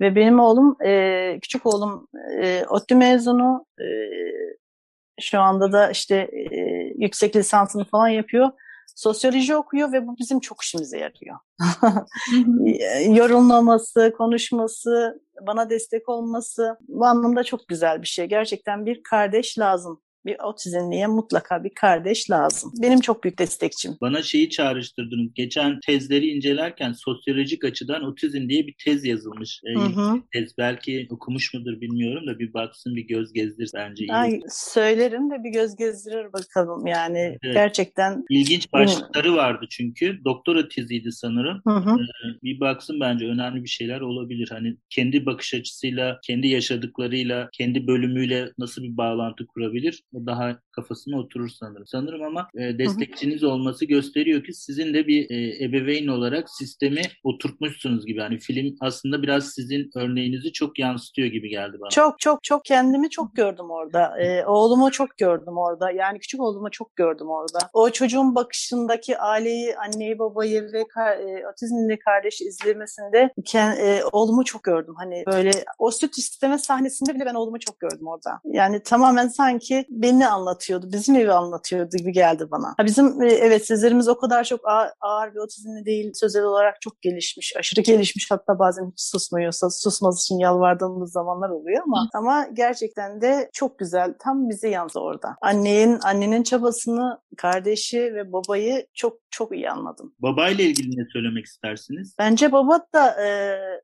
Ve benim oğlum, e, küçük oğlum e, ODTÜ mezunu, e, şu anda da işte e, yüksek lisansını falan yapıyor sosyoloji okuyor ve bu bizim çok işimize yarıyor. Yorulmaması, konuşması, bana destek olması bu anlamda çok güzel bir şey. Gerçekten bir kardeş lazım. Bir otizmliye mutlaka bir kardeş lazım. Benim çok büyük destekçim. Bana şeyi çağrıştırdınız. Geçen tezleri incelerken sosyolojik açıdan otizm diye bir tez yazılmış. Ee, Hı hı. tez belki okumuş mudur bilmiyorum da bir baksın bir göz gezdir bence. iyi. Ay, söylerim de bir göz gezdirir bakalım yani. Evet. Gerçekten İlginç başlıkları vardı çünkü. Doktora teziydi sanırım. hı hı. Bir baksın bence önemli bir şeyler olabilir. Hani kendi bakış açısıyla, kendi yaşadıklarıyla, kendi bölümüyle nasıl bir bağlantı kurabilir? O daha kafasına oturur sanırım. Sanırım ama e, destekçiniz olması gösteriyor ki sizin de bir e, ebeveyn olarak sistemi oturtmuşsunuz gibi. Hani film aslında biraz sizin örneğinizi çok yansıtıyor gibi geldi bana. Çok çok çok kendimi çok gördüm orada. Ee, oğlumu çok gördüm orada. Yani küçük oğlumu çok gördüm orada. O çocuğun bakışındaki aileyi, anneyi, babayı ve ka- e, otizmli kardeş izlemesinde ken- e, oğlumu çok gördüm. Hani böyle o süt isteme sahnesinde bile ben oğlumu çok gördüm orada. Yani tamamen sanki beni anlatıyordu, bizim evi anlatıyordu gibi geldi bana. Ha bizim e, evet sizlerimiz o kadar çok ağır, ağır bir otizmli değil. Sözel olarak çok gelişmiş, aşırı gelişmiş. Hatta bazen hiç susmuyorsa susması için yalvardığımız zamanlar oluyor ama ama gerçekten de çok güzel. Tam bize yansıdı orada. Annenin annenin çabasını, kardeşi ve babayı çok çok iyi anladım. Babayla ilgili ne söylemek istersiniz? Bence baba da e,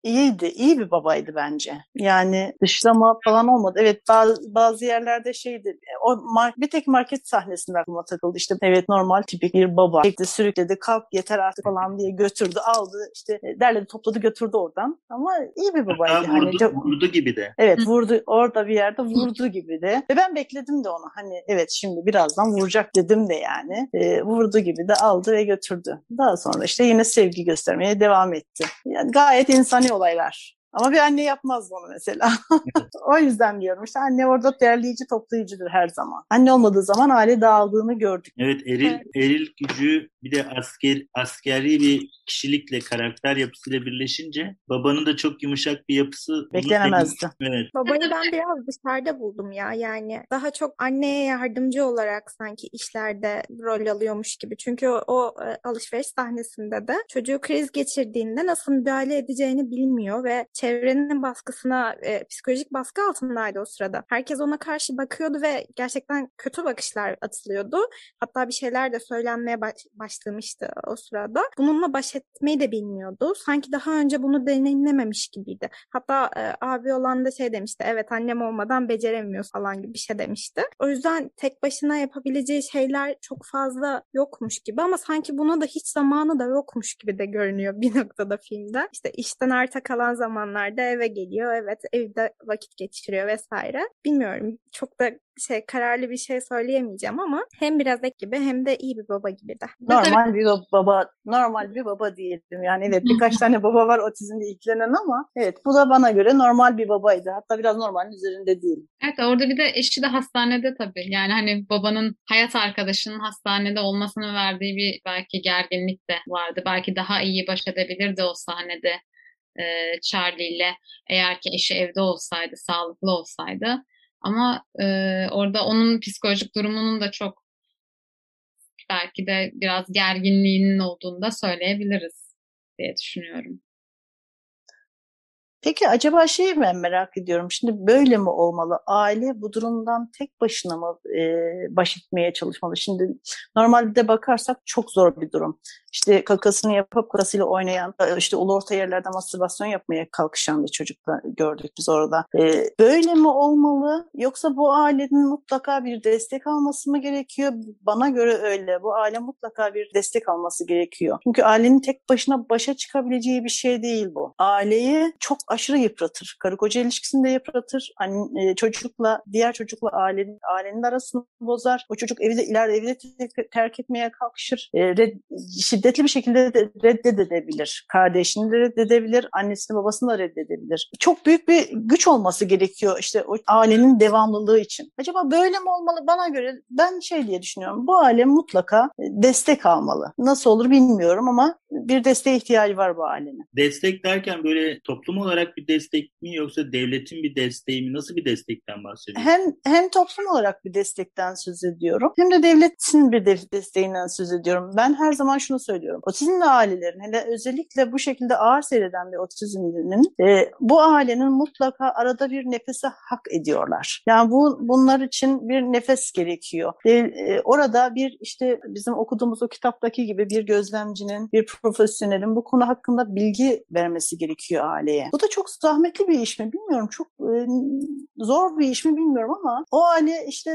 iyiydi. iyi bir babaydı bence. Yani dışlama falan olmadı. Evet bazı, bazı yerlerde şeydi. e, O bir tek market sahnesinde aklıma takıldı. İşte evet normal tipik bir baba. Çekti sürükledi kalk yeter artık falan diye götürdü aldı. işte e, derledi topladı götürdü oradan. Ama iyi bir babaydı. Hatta Hani vurdu, çok- vurdu gibi de. Evet vurdu orada bir yerde vurdu gibi de. Ve ben bekledim de onu. Hani evet şimdi birazdan vuracak dedim de yani. E, vurdu gibi de aldı ve götürdü. Daha sonra işte yine sevgi göstermeye devam etti. Yani gayet insani olaylar. Ama bir anne yapmaz bunu mesela. o yüzden diyorum işte anne orada derleyici toplayıcıdır her zaman. Anne olmadığı zaman aile dağıldığını gördük. Evet eril Evet. eril gücü bir de asker askeri bir kişilikle karakter yapısıyla birleşince babanın da çok yumuşak bir yapısı Beklenemezdi. Evet. Babayı ben biraz dışarıda buldum ya yani daha çok anneye yardımcı olarak sanki işlerde rol alıyormuş gibi. Çünkü o, o, e, alışveriş sahnesinde de çocuğu kriz geçirdiğinde nasıl müdahale edeceğini bilmiyor ve çevrenin baskısına e, psikolojik baskı altındaydı o sırada. Herkes ona karşı bakıyordu ve gerçekten kötü bakışlar atılıyordu. Hatta bir şeyler de söylenmeye baş- başlamıştı o sırada. Bununla baş etmeyi de bilmiyordu. Sanki daha önce bunu deneyimlememiş gibiydi. Hatta e, abi olan da şey demişti. Evet annem olmadan beceremiyor falan gibi bir şey demişti. O yüzden tek başına yapabileceği şeyler çok fazla yokmuş gibi ama sanki buna da hiç zamanı da yokmuş gibi de görünüyor bir noktada filmde. İşte işten arta kalan zamanlarda eve geliyor. Evet evde vakit geçiriyor vesaire. Bilmiyorum çok da şey kararlı bir şey söyleyemeyeceğim ama hem biraz ek gibi hem de iyi bir baba gibi de. Normal bir baba, normal bir baba diyelim. Yani evet birkaç tane baba var otizmle ilgilenen ama evet bu da bana göre normal bir babaydı. Hatta biraz normalin üzerinde değil. Evet orada bir de eşi de hastanede tabii. Yani hani babanın hayat arkadaşının hastanede olmasının verdiği bir belki gerginlik de vardı. Belki daha iyi baş edebilirdi o sahnede e, Charlie ile eğer ki eşi evde olsaydı, sağlıklı olsaydı. Ama e, orada onun psikolojik durumunun da çok belki de biraz gerginliğinin olduğunu da söyleyebiliriz diye düşünüyorum. Peki acaba şeyi ben merak ediyorum. Şimdi böyle mi olmalı? Aile bu durumdan tek başına mı e, baş etmeye çalışmalı? Şimdi normalde bakarsak çok zor bir durum. İşte kakasını yapıp kakasıyla oynayan, e, işte ulu orta yerlerde mastürbasyon yapmaya kalkışan bir çocuk da gördük biz orada. E, böyle mi olmalı? Yoksa bu ailenin mutlaka bir destek alması mı gerekiyor? Bana göre öyle. Bu aile mutlaka bir destek alması gerekiyor. Çünkü ailenin tek başına başa çıkabileceği bir şey değil bu. Aileyi çok aşırı yıpratır. Karı koca ilişkisini de yıpratır. Anne, e, çocukla, diğer çocukla ailenin, ailenin arasını bozar. O çocuk evi de ileride evi de te- terk etmeye kalkışır. E, red, şiddetli bir şekilde de reddedebilir. Kardeşini de reddedebilir. Annesini babasını da reddedebilir. Çok büyük bir güç olması gerekiyor işte o ailenin devamlılığı için. Acaba böyle mi olmalı? Bana göre ben şey diye düşünüyorum. Bu aile mutlaka destek almalı. Nasıl olur bilmiyorum ama bir desteğe ihtiyacı var bu ailenin. Destek derken böyle toplum olarak bir destek mi yoksa devletin bir desteği mi? Nasıl bir destekten bahsediyorsun? Hem hem toplum olarak bir destekten söz ediyorum hem de devletin bir de- desteğinden söz ediyorum. Ben her zaman şunu söylüyorum. Otizmli ailelerin hele özellikle bu şekilde ağır seyreden bir otizmlinin e, bu ailenin mutlaka arada bir nefese hak ediyorlar. Yani bu bunlar için bir nefes gerekiyor. E, e, orada bir işte bizim okuduğumuz o kitaptaki gibi bir gözlemcinin, bir profesyonelin bu konu hakkında bilgi vermesi gerekiyor aileye. Bu da çok zahmetli bir iş mi bilmiyorum. Çok e, zor bir iş mi bilmiyorum ama o aile işte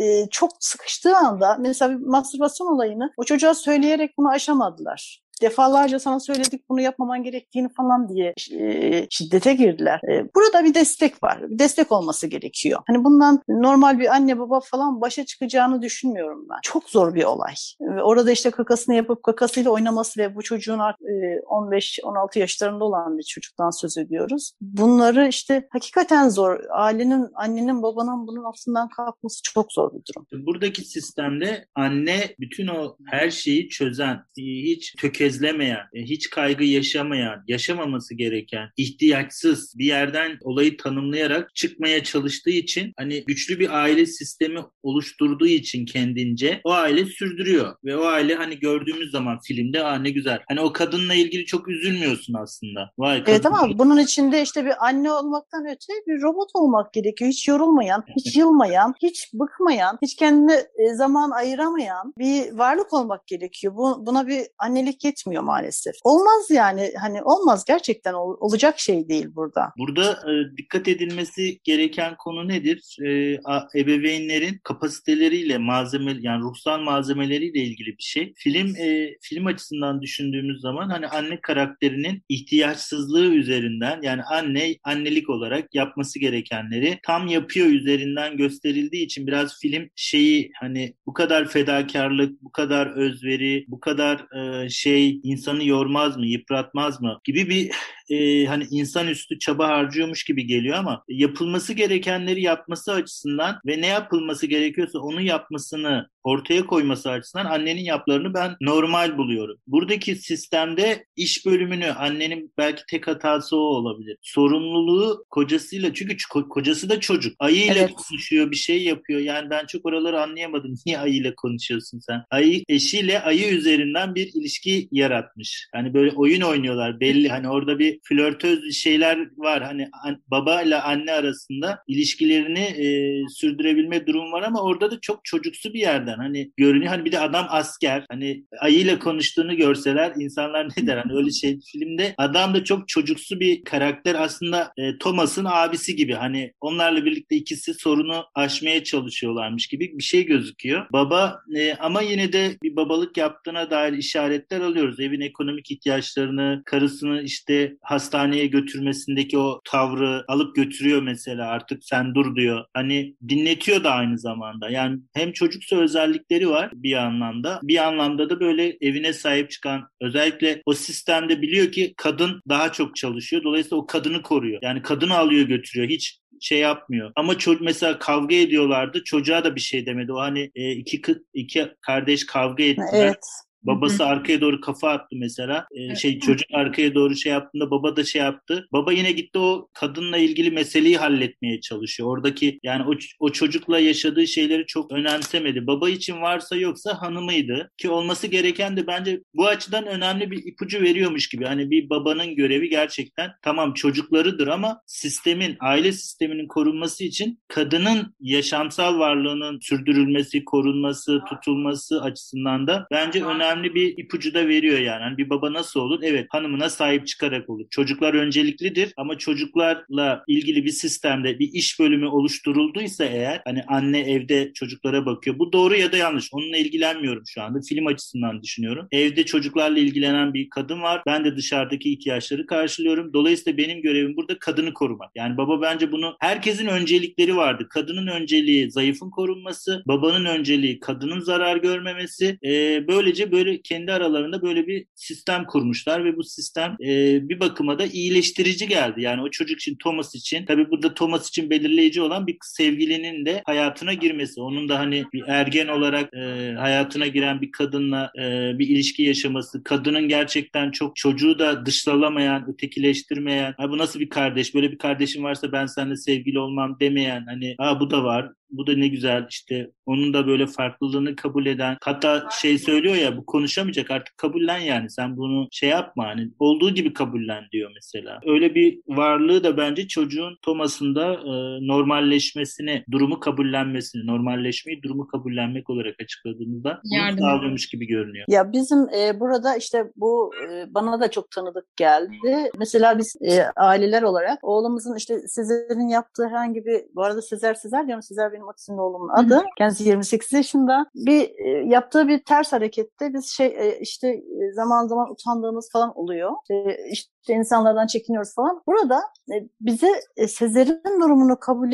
e, çok sıkıştığı anda mesela bir mastürbasyon olayını o çocuğa söyleyerek bunu aşamadılar. Defalarca sana söyledik bunu yapmaman gerektiğini falan diye e, şiddete girdiler. E, burada bir destek var. Bir destek olması gerekiyor. Hani bundan normal bir anne baba falan başa çıkacağını düşünmüyorum ben. Çok zor bir olay. Orada işte kakasını yapıp kakasıyla oynaması ve bu çocuğun 15-16 yaşlarında olan bir çocuktan söz ediyoruz. Bunları işte hakikaten zor. Ailenin, annenin, babanın bunun altından kalkması çok zor bir durum. Buradaki sistemde anne bütün o her şeyi çözen, hiç tökezlemeyen, hiç kaygı yaşamayan, yaşamaması gereken, ihtiyaçsız bir yerden olayı tanımlayarak çıkmaya çalıştığı için hani güçlü bir aile sistemi oluşturduğu için kendince o aile sürdürüyor ve o aile hani gördüğümüz zaman filmde aa ne güzel. Hani o kadınla ilgili çok üzülmüyorsun aslında. Vay kadın. Evet ama bunun içinde işte bir anne olmaktan öte bir robot olmak gerekiyor. Hiç yorulmayan, hiç yılmayan, hiç bıkmayan, hiç kendine e, zaman ayıramayan bir varlık olmak gerekiyor. Bu, buna bir annelik yetmiyor maalesef. Olmaz yani hani olmaz gerçekten ol, olacak şey değil burada. Burada e, dikkat edilmesi gereken konu nedir? E, ebeveynlerin kapasiteleriyle malzeme yani ruhsal malzemeleriyle ilgili bir şey. Film e, film açısından düşündüğümüz zaman hani anne karakterinin ihtiyaçsızlığı üzerinden yani anne annelik olarak yapması gerekenleri tam yapıyor üzerinden gösterildiği için biraz film şeyi hani bu kadar fedakarlık, bu kadar özveri, bu kadar e, şey insanı yormaz mı, yıpratmaz mı gibi bir e, hani insanüstü çaba harcıyormuş gibi geliyor ama yapılması gerekenleri yapması açısından ve ne yapılması gerekiyorsa onu yapmasını ortaya koyması açısından annenin yaplarını ben normal buluyorum. Buradaki sistemde iş bölümünü annenin belki tek hatası o olabilir. Sorumluluğu kocasıyla çünkü kocası da çocuk. Ayıyla evet. konuşuyor, bir şey yapıyor. Yani ben çok oraları anlayamadım. Niye ayıyla konuşuyorsun sen? Ayı eşiyle ayı üzerinden bir ilişki yaratmış. Hani böyle oyun oynuyorlar belli. Hani orada bir flörtöz şeyler var. Hani baba ile anne arasında ilişkilerini e, sürdürebilme durum var ama orada da çok çocuksu bir yerden hani görünüyor. Hani bir de adam asker. Hani ayıyla konuştuğunu görseler insanlar ne der? Hani öyle şey filmde adam da çok çocuksu bir karakter aslında e, Thomas'ın abisi gibi. Hani onlarla birlikte ikisi sorunu aşmaya çalışıyorlarmış gibi bir şey gözüküyor. Baba e, ama yine de bir babalık yaptığına dair işaretler alıyoruz. Evin ekonomik ihtiyaçlarını, karısını işte hastaneye götürmesindeki o tavrı alıp götürüyor mesela artık sen dur diyor. Hani dinletiyor da aynı zamanda. Yani hem çocuksu özellikleri var bir anlamda. Bir anlamda da böyle evine sahip çıkan özellikle o sistemde biliyor ki kadın daha çok çalışıyor. Dolayısıyla o kadını koruyor. Yani kadını alıyor götürüyor. Hiç şey yapmıyor. Ama çocuk mesela kavga ediyorlardı. Çocuğa da bir şey demedi. O hani e, iki iki kardeş kavga ettiler. Evet. Babası arkaya doğru kafa attı mesela. Ee, şey çocuk arkaya doğru şey yaptığında baba da şey yaptı. Baba yine gitti o kadınla ilgili meseleyi halletmeye çalışıyor. Oradaki yani o, o çocukla yaşadığı şeyleri çok önemsemedi. Baba için varsa yoksa hanımıydı. Ki olması gereken de bence bu açıdan önemli bir ipucu veriyormuş gibi. Hani bir babanın görevi gerçekten tamam çocuklarıdır ama sistemin, aile sisteminin korunması için kadının yaşamsal varlığının sürdürülmesi, korunması, tutulması açısından da bence önemli önemli bir ipucu da veriyor yani. Hani bir baba nasıl olur? Evet hanımına sahip çıkarak olur. Çocuklar önceliklidir ama çocuklarla ilgili bir sistemde bir iş bölümü oluşturulduysa eğer hani anne evde çocuklara bakıyor. Bu doğru ya da yanlış. Onunla ilgilenmiyorum şu anda. Film açısından düşünüyorum. Evde çocuklarla ilgilenen bir kadın var. Ben de dışarıdaki ihtiyaçları karşılıyorum. Dolayısıyla benim görevim burada kadını korumak. Yani baba bence bunu herkesin öncelikleri vardı. Kadının önceliği zayıfın korunması, babanın önceliği kadının zarar görmemesi. Ee, böylece böyle böyle kendi aralarında böyle bir sistem kurmuşlar ve bu sistem e, bir bakıma da iyileştirici geldi. Yani o çocuk için Thomas için tabii burada Thomas için belirleyici olan bir sevgilinin de hayatına girmesi. Onun da hani bir ergen olarak e, hayatına giren bir kadınla e, bir ilişki yaşaması. Kadının gerçekten çok çocuğu da dışlalamayan, ötekileştirmeyen. Ha bu nasıl bir kardeş? Böyle bir kardeşim varsa ben seninle sevgili olmam demeyen. Hani ha bu da var bu da ne güzel işte onun da böyle farklılığını kabul eden hatta şey söylüyor ya bu konuşamayacak artık kabullen yani sen bunu şey yapma hani olduğu gibi kabullen diyor mesela. Öyle bir varlığı da bence çocuğun Thomas'ın da e, normalleşmesini, durumu kabullenmesini, normalleşmeyi durumu kabullenmek olarak açıkladığımızda sağlıyormuş gibi görünüyor. Ya bizim e, burada işte bu e, bana da çok tanıdık geldi. Mesela biz e, aileler olarak oğlumuzun işte Sezer'in yaptığı herhangi bir bu arada Sezer Sezer diyorum Sezer benim benim otizmli oğlumun adı. Kendisi 28 yaşında. Bir e, yaptığı bir ters harekette biz şey e, işte e, zaman zaman utandığımız falan oluyor. E, işte insanlardan çekiniyoruz falan. Burada e, bize e, Sezer'in durumunu kabul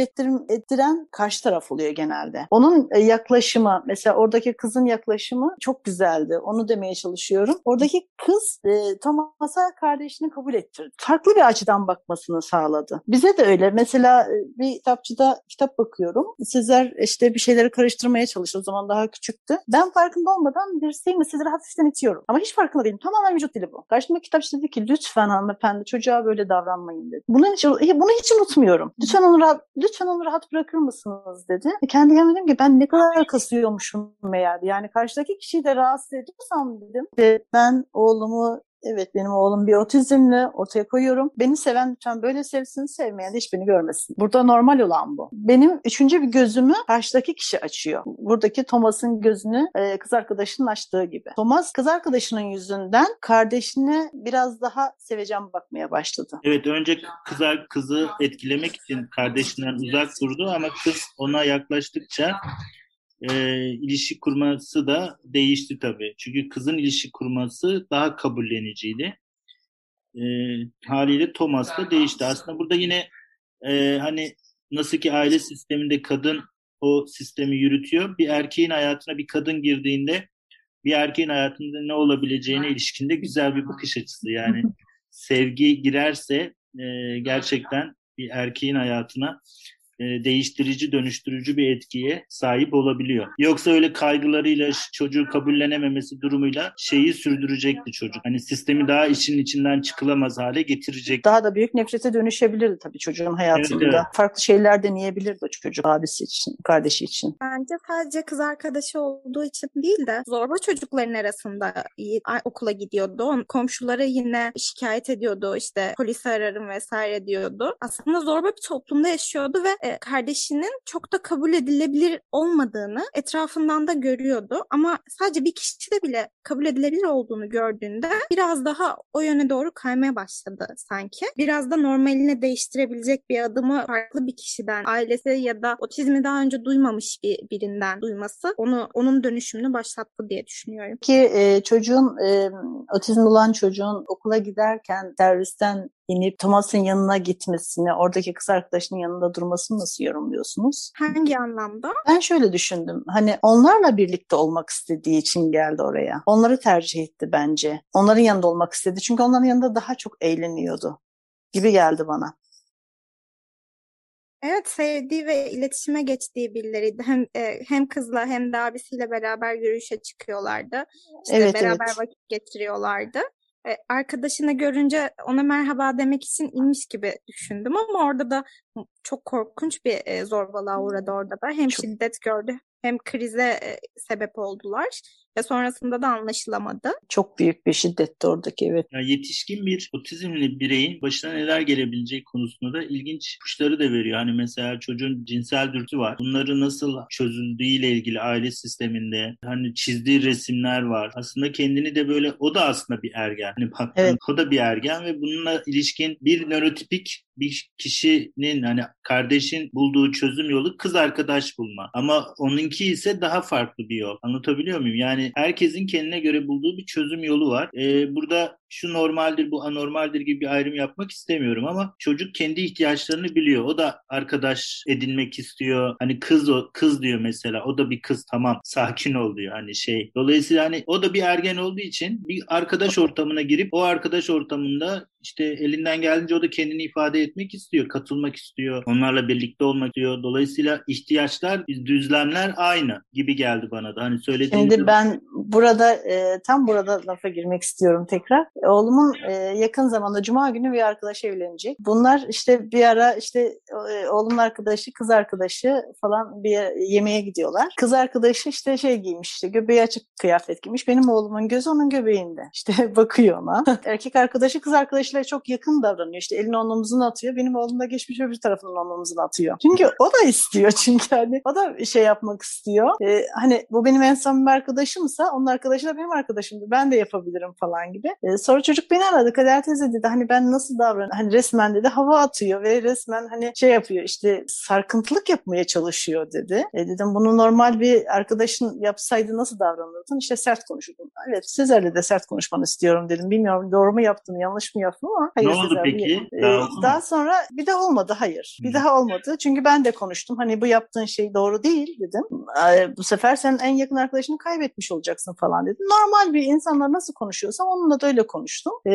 ettiren karşı taraf oluyor genelde. Onun e, yaklaşımı, mesela oradaki kızın yaklaşımı çok güzeldi. Onu demeye çalışıyorum. Oradaki kız Thomas'a kardeşini kabul ettirdi. Farklı bir açıdan bakmasını sağladı. Bize de öyle. Mesela bir kitapçıda kitap bakıyorum. Sezer işte bir şeyleri karıştırmaya çalıştı. O zaman daha küçüktü. Ben farkında olmadan dirseğimle Sezer'i hafiften itiyorum. Ama hiç farkında değilim. Tamamen vücut dili bu. Karşımdaki kitapçı dedi ki lütfen hanımefendi çocuğa böyle davranmayın dedi. Bunu hiç, bunu hiç unutmuyorum. Lütfen onu rahat, lütfen onu rahat bırakır mısınız dedi. Kendi kendime dedim ki ben ne kadar kasıyormuşum meğer. Yani karşıdaki kişiyi de rahatsız ediyorsam dedim. Ben oğlumu Evet benim oğlum bir otizmle ortaya koyuyorum. Beni seven lütfen böyle sevsin, sevmeyen hiç beni görmesin. Burada normal olan bu. Benim üçüncü bir gözümü karşıdaki kişi açıyor. Buradaki Thomas'ın gözünü e, kız arkadaşının açtığı gibi. Thomas kız arkadaşının yüzünden kardeşine biraz daha seveceğim bakmaya başladı. Evet önce kıza, kızı etkilemek için kardeşinden uzak durdu ama kız ona yaklaştıkça e, ilişki kurması da değişti tabii. Çünkü kızın ilişki kurması daha kabulleniciydi. E, haliyle Thomas da değişti. Aslında burada yine e, hani nasıl ki aile sisteminde kadın o sistemi yürütüyor. Bir erkeğin hayatına bir kadın girdiğinde bir erkeğin hayatında ne olabileceğine ilişkinde güzel bir bakış açısı. Yani sevgi girerse e, gerçekten bir erkeğin hayatına değiştirici, dönüştürücü bir etkiye sahip olabiliyor. Yoksa öyle kaygılarıyla çocuğu kabullenememesi durumuyla şeyi sürdürecekti çocuk. Hani sistemi daha işin içinden çıkılamaz hale getirecek. Daha da büyük nefrete dönüşebilirdi tabii çocuğun hayatında. Evet, evet. Farklı şeyler deneyebilirdi o çocuk abisi için, kardeşi için. Bence sadece kız arkadaşı olduğu için değil de zorba çocukların arasında okula gidiyordu. Komşuları yine şikayet ediyordu. işte polisi ararım vesaire diyordu. Aslında zorba bir toplumda yaşıyordu ve e, kardeşinin çok da kabul edilebilir olmadığını etrafından da görüyordu. Ama sadece bir kişide bile kabul edilebilir olduğunu gördüğünde biraz daha o yöne doğru kaymaya başladı sanki. Biraz da normaline değiştirebilecek bir adımı farklı bir kişiden, ailesi ya da otizmi daha önce duymamış bir birinden duyması onu onun dönüşümünü başlattı diye düşünüyorum. Ki e, çocuğun e, otizm olan çocuğun okula giderken servisten inip Thomas'ın yanına gitmesini, oradaki kız arkadaşının yanında durmasını nasıl yorumluyorsunuz? Hangi anlamda? Ben şöyle düşündüm. Hani onlarla birlikte olmak istediği için geldi oraya. Onları tercih etti bence. Onların yanında olmak istedi. Çünkü onların yanında daha çok eğleniyordu gibi geldi bana. Evet, sevdiği ve iletişime geçtiği birileriydi. Hem e, hem kızla hem de abisiyle beraber yürüyüşe çıkıyorlardı. İşte evet, beraber evet. vakit geçiriyorlardı. E, arkadaşını görünce ona merhaba demek için inmiş gibi düşündüm ama orada da çok korkunç bir e, zorbalığa uğradı orada da. Hem çok... şiddet gördü hem krize e, sebep oldular ve sonrasında da anlaşılamadı. Çok büyük bir şiddetti oradaki evet. Yani yetişkin bir otizmli bireyin başına neler gelebileceği konusunda da ilginç ipuçları da veriyor. Hani mesela çocuğun cinsel dürtü var. Bunları nasıl çözüldüğüyle ilgili aile sisteminde hani çizdiği resimler var. Aslında kendini de böyle o da aslında bir ergen. Hani evet. o da bir ergen ve bununla ilişkin bir nörotipik bir kişinin hani kardeşin bulduğu çözüm yolu kız arkadaş bulma. Ama onunki ise daha farklı bir yol. Anlatabiliyor muyum? Yani herkesin kendine göre bulduğu bir çözüm yolu var. Ee, burada şu normaldir bu anormaldir gibi bir ayrım yapmak istemiyorum ama çocuk kendi ihtiyaçlarını biliyor. O da arkadaş edinmek istiyor. Hani kız o kız diyor mesela. O da bir kız tamam sakin ol diyor hani şey. Dolayısıyla hani o da bir ergen olduğu için bir arkadaş ortamına girip o arkadaş ortamında işte elinden geldiğince o da kendini ifade etmek istiyor, katılmak istiyor, onlarla birlikte olmak istiyor. Dolayısıyla ihtiyaçlar, düzlemler aynı gibi geldi bana da. Hani söylediğiniz Şimdi ben burada e, tam burada lafa girmek istiyorum tekrar. Oğlumun e, yakın zamanda Cuma günü bir arkadaş evlenecek. Bunlar işte bir ara işte e, oğlumun arkadaşı, kız arkadaşı falan bir yemeğe gidiyorlar. Kız arkadaşı işte şey giymiş işte göbeği açık kıyafet giymiş. Benim oğlumun gözü onun göbeğinde. İşte bakıyor ona. Erkek arkadaşı kız arkadaşıyla çok yakın davranıyor. İşte elini onun omzuna atıyor. Benim oğlum da geçmiş öbür tarafından onun omzuna atıyor. Çünkü o da istiyor çünkü hani o da şey yapmak istiyor. Ee, hani bu benim en samimi arkadaşımsa Onun arkadaşı da benim arkadaşımdı. Ben de yapabilirim falan gibi. E, sonra çocuk beni aradı. Kader teyze dedi hani ben nasıl davranıyorum? Hani resmen dedi hava atıyor ve resmen hani şey yapıyor işte sarkıntılık yapmaya çalışıyor dedi. E, dedim bunu normal bir arkadaşın yapsaydı nasıl davranırdın? İşte sert konuşurdum. Evet Sezer'le de sert konuşmanı istiyorum dedim. Bilmiyorum doğru mu yaptım yanlış mı yaptım ama. Hayır, ne oldu Sezer, peki? E, daha, daha sonra bir daha olmadı hayır. Bir daha olmadı. Çünkü ben de konuştum. Hani bu yaptığın şey doğru değil dedim. E, bu sefer sen en yakın arkadaşını kaybetmiş olacaksın falan dedim. Normal bir insanla nasıl konuşuyorsam onunla da öyle konuştum. E,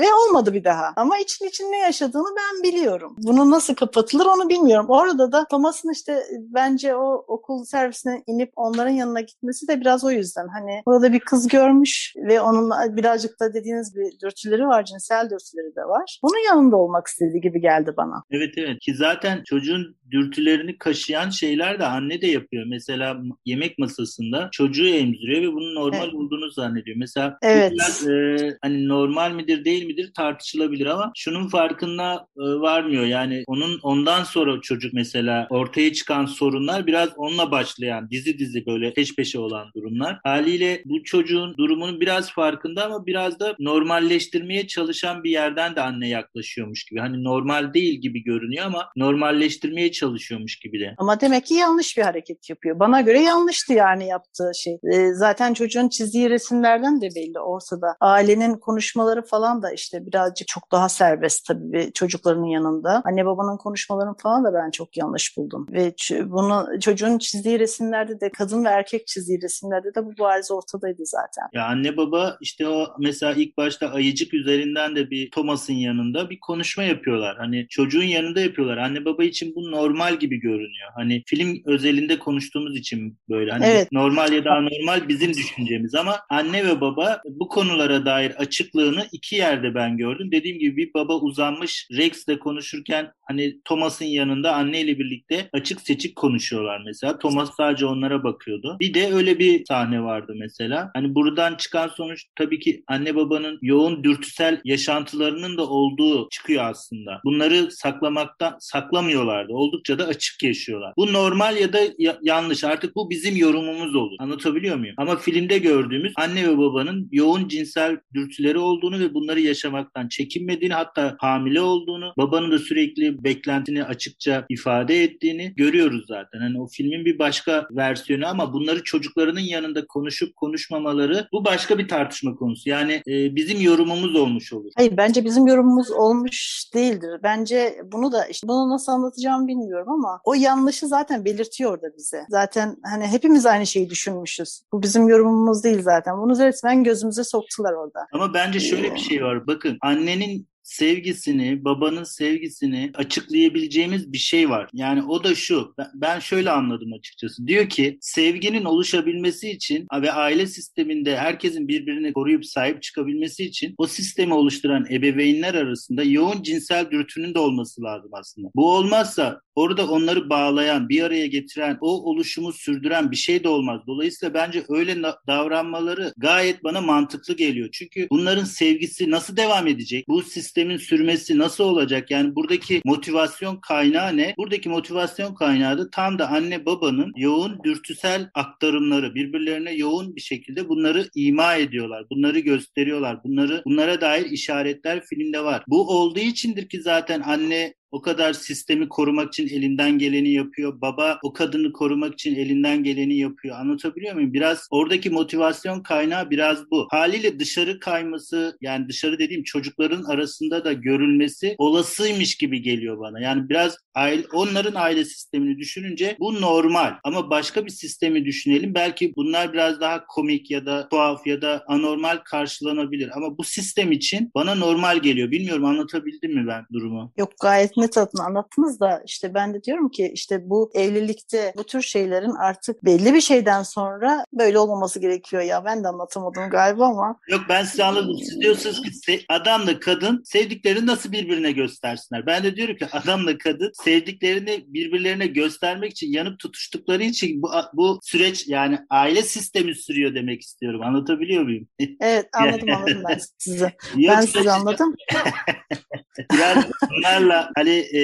ve olmadı bir daha. Ama için için ne yaşadığını ben biliyorum. Bunu nasıl kapatılır onu bilmiyorum. Orada da Thomas'ın işte bence o okul servisine inip onların yanına gitmesi de biraz o yüzden. Hani orada bir kız görmüş ve onun birazcık da dediğiniz bir dürtüleri var, cinsel dürtüleri de var. Bunun yanında olmak istediği gibi geldi bana. Evet evet ki zaten çocuğun dürtülerini kaşıyan şeyler de anne de yapıyor. Mesela yemek masasında çocuğu emziriyor ve bunun normal evet. olduğunu zannediyor. Mesela evet. biraz, e, hani normal midir değil midir tartışılabilir ama şunun farkında e, varmıyor. Yani onun ondan sonra çocuk mesela ortaya çıkan sorunlar biraz onunla başlayan dizi dizi böyle peş peşe olan durumlar. Haliyle bu çocuğun durumunun biraz farkında ama biraz da normalleştirmeye çalışan bir yerden de anne yaklaşıyormuş gibi. Hani normal değil gibi görünüyor ama normalleştirmeye çalışıyormuş gibi de. Ama demek ki yanlış bir hareket yapıyor. Bana göre yanlıştı yani yaptığı şey. E, zaten çocuğun çizdiği resimlerden de belli ortada. Ailenin konuşmaları falan da işte birazcık çok daha serbest tabii çocukların yanında. Anne babanın konuşmalarını falan da ben çok yanlış buldum. Ve bunu çocuğun çizdiği resimlerde de kadın ve erkek çizdiği resimlerde de bu bariz ortadaydı zaten. Ya anne baba işte o mesela ilk başta ayıcık üzerinden de bir Thomas'ın yanında bir konuşma yapıyorlar. Hani çocuğun yanında yapıyorlar. Anne baba için bu normal gibi görünüyor. Hani film özelinde konuştuğumuz için böyle. Hani evet. normal ya da anormal bizim düşüncemiz ama anne ve baba bu konulara dair açıklığını iki yerde ben gördüm. Dediğim gibi bir baba uzanmış Rex'le konuşurken hani Thomas'ın yanında anneyle birlikte açık seçik konuşuyorlar mesela. Thomas sadece onlara bakıyordu. Bir de öyle bir sahne vardı mesela. Hani buradan çıkan sonuç tabii ki anne babanın yoğun dürtüsel yaşantılarının da olduğu çıkıyor aslında. Bunları saklamaktan saklamıyorlardı. Oldukça da açık yaşıyorlar. Bu normal ya da ya- yanlış. Artık bu bizim yorumumuz olur. Anlatabiliyor muyum? Ama filmde gördüğümüz anne ve babanın yoğun cinsel dürtüleri olduğunu ve bunları yaşamaktan çekinmediğini hatta hamile olduğunu, babanın da sürekli beklentini açıkça ifade ettiğini görüyoruz zaten. Hani o filmin bir başka versiyonu ama bunları çocuklarının yanında konuşup konuşmamaları bu başka bir tartışma konusu. Yani e, bizim yorumumuz olmuş olur. Hayır bence bizim yorumumuz olmuş değildir. Bence bunu da işte bunu nasıl anlatacağımı bilmiyorum ama o yanlışı zaten belirtiyor da bize. Zaten hani hepimiz aynı şeyi düşünmüşüz. Bu bizim yorumumuz değil zaten. Bunu resmen gözümüze soktular orada. Ama bence şöyle bir şey var. Bakın annenin sevgisini, babanın sevgisini açıklayabileceğimiz bir şey var. Yani o da şu, ben şöyle anladım açıkçası. Diyor ki sevginin oluşabilmesi için ve aile sisteminde herkesin birbirini koruyup sahip çıkabilmesi için o sistemi oluşturan ebeveynler arasında yoğun cinsel dürtünün de olması lazım aslında. Bu olmazsa orada onları bağlayan, bir araya getiren, o oluşumu sürdüren bir şey de olmaz. Dolayısıyla bence öyle davranmaları gayet bana mantıklı geliyor. Çünkü bunların sevgisi nasıl devam edecek? Bu sistem sistemin sürmesi nasıl olacak? Yani buradaki motivasyon kaynağı ne? Buradaki motivasyon kaynağı da tam da anne babanın yoğun dürtüsel aktarımları birbirlerine yoğun bir şekilde bunları ima ediyorlar. Bunları gösteriyorlar. Bunları bunlara dair işaretler filmde var. Bu olduğu içindir ki zaten anne o kadar sistemi korumak için elinden geleni yapıyor. Baba o kadını korumak için elinden geleni yapıyor. Anlatabiliyor muyum? Biraz oradaki motivasyon kaynağı biraz bu. Haliyle dışarı kayması yani dışarı dediğim çocukların arasında da görülmesi olasıymış gibi geliyor bana. Yani biraz aile, onların aile sistemini düşününce bu normal. Ama başka bir sistemi düşünelim. Belki bunlar biraz daha komik ya da tuhaf ya da anormal karşılanabilir. Ama bu sistem için bana normal geliyor. Bilmiyorum anlatabildim mi ben durumu? Yok gayet net adını anlattınız da işte ben de diyorum ki işte bu evlilikte bu tür şeylerin artık belli bir şeyden sonra böyle olmaması gerekiyor ya. Ben de anlatamadım galiba ama. Yok ben size anladım. Siz diyorsunuz ki adamla kadın sevdiklerini nasıl birbirine göstersinler. Ben de diyorum ki adamla kadın sevdiklerini birbirlerine göstermek için yanıp tutuştukları için bu, bu süreç yani aile sistemi sürüyor demek istiyorum. Anlatabiliyor muyum? Evet anladım anladım ben sizi. ben sizi anladım. yani bunlarla hani e,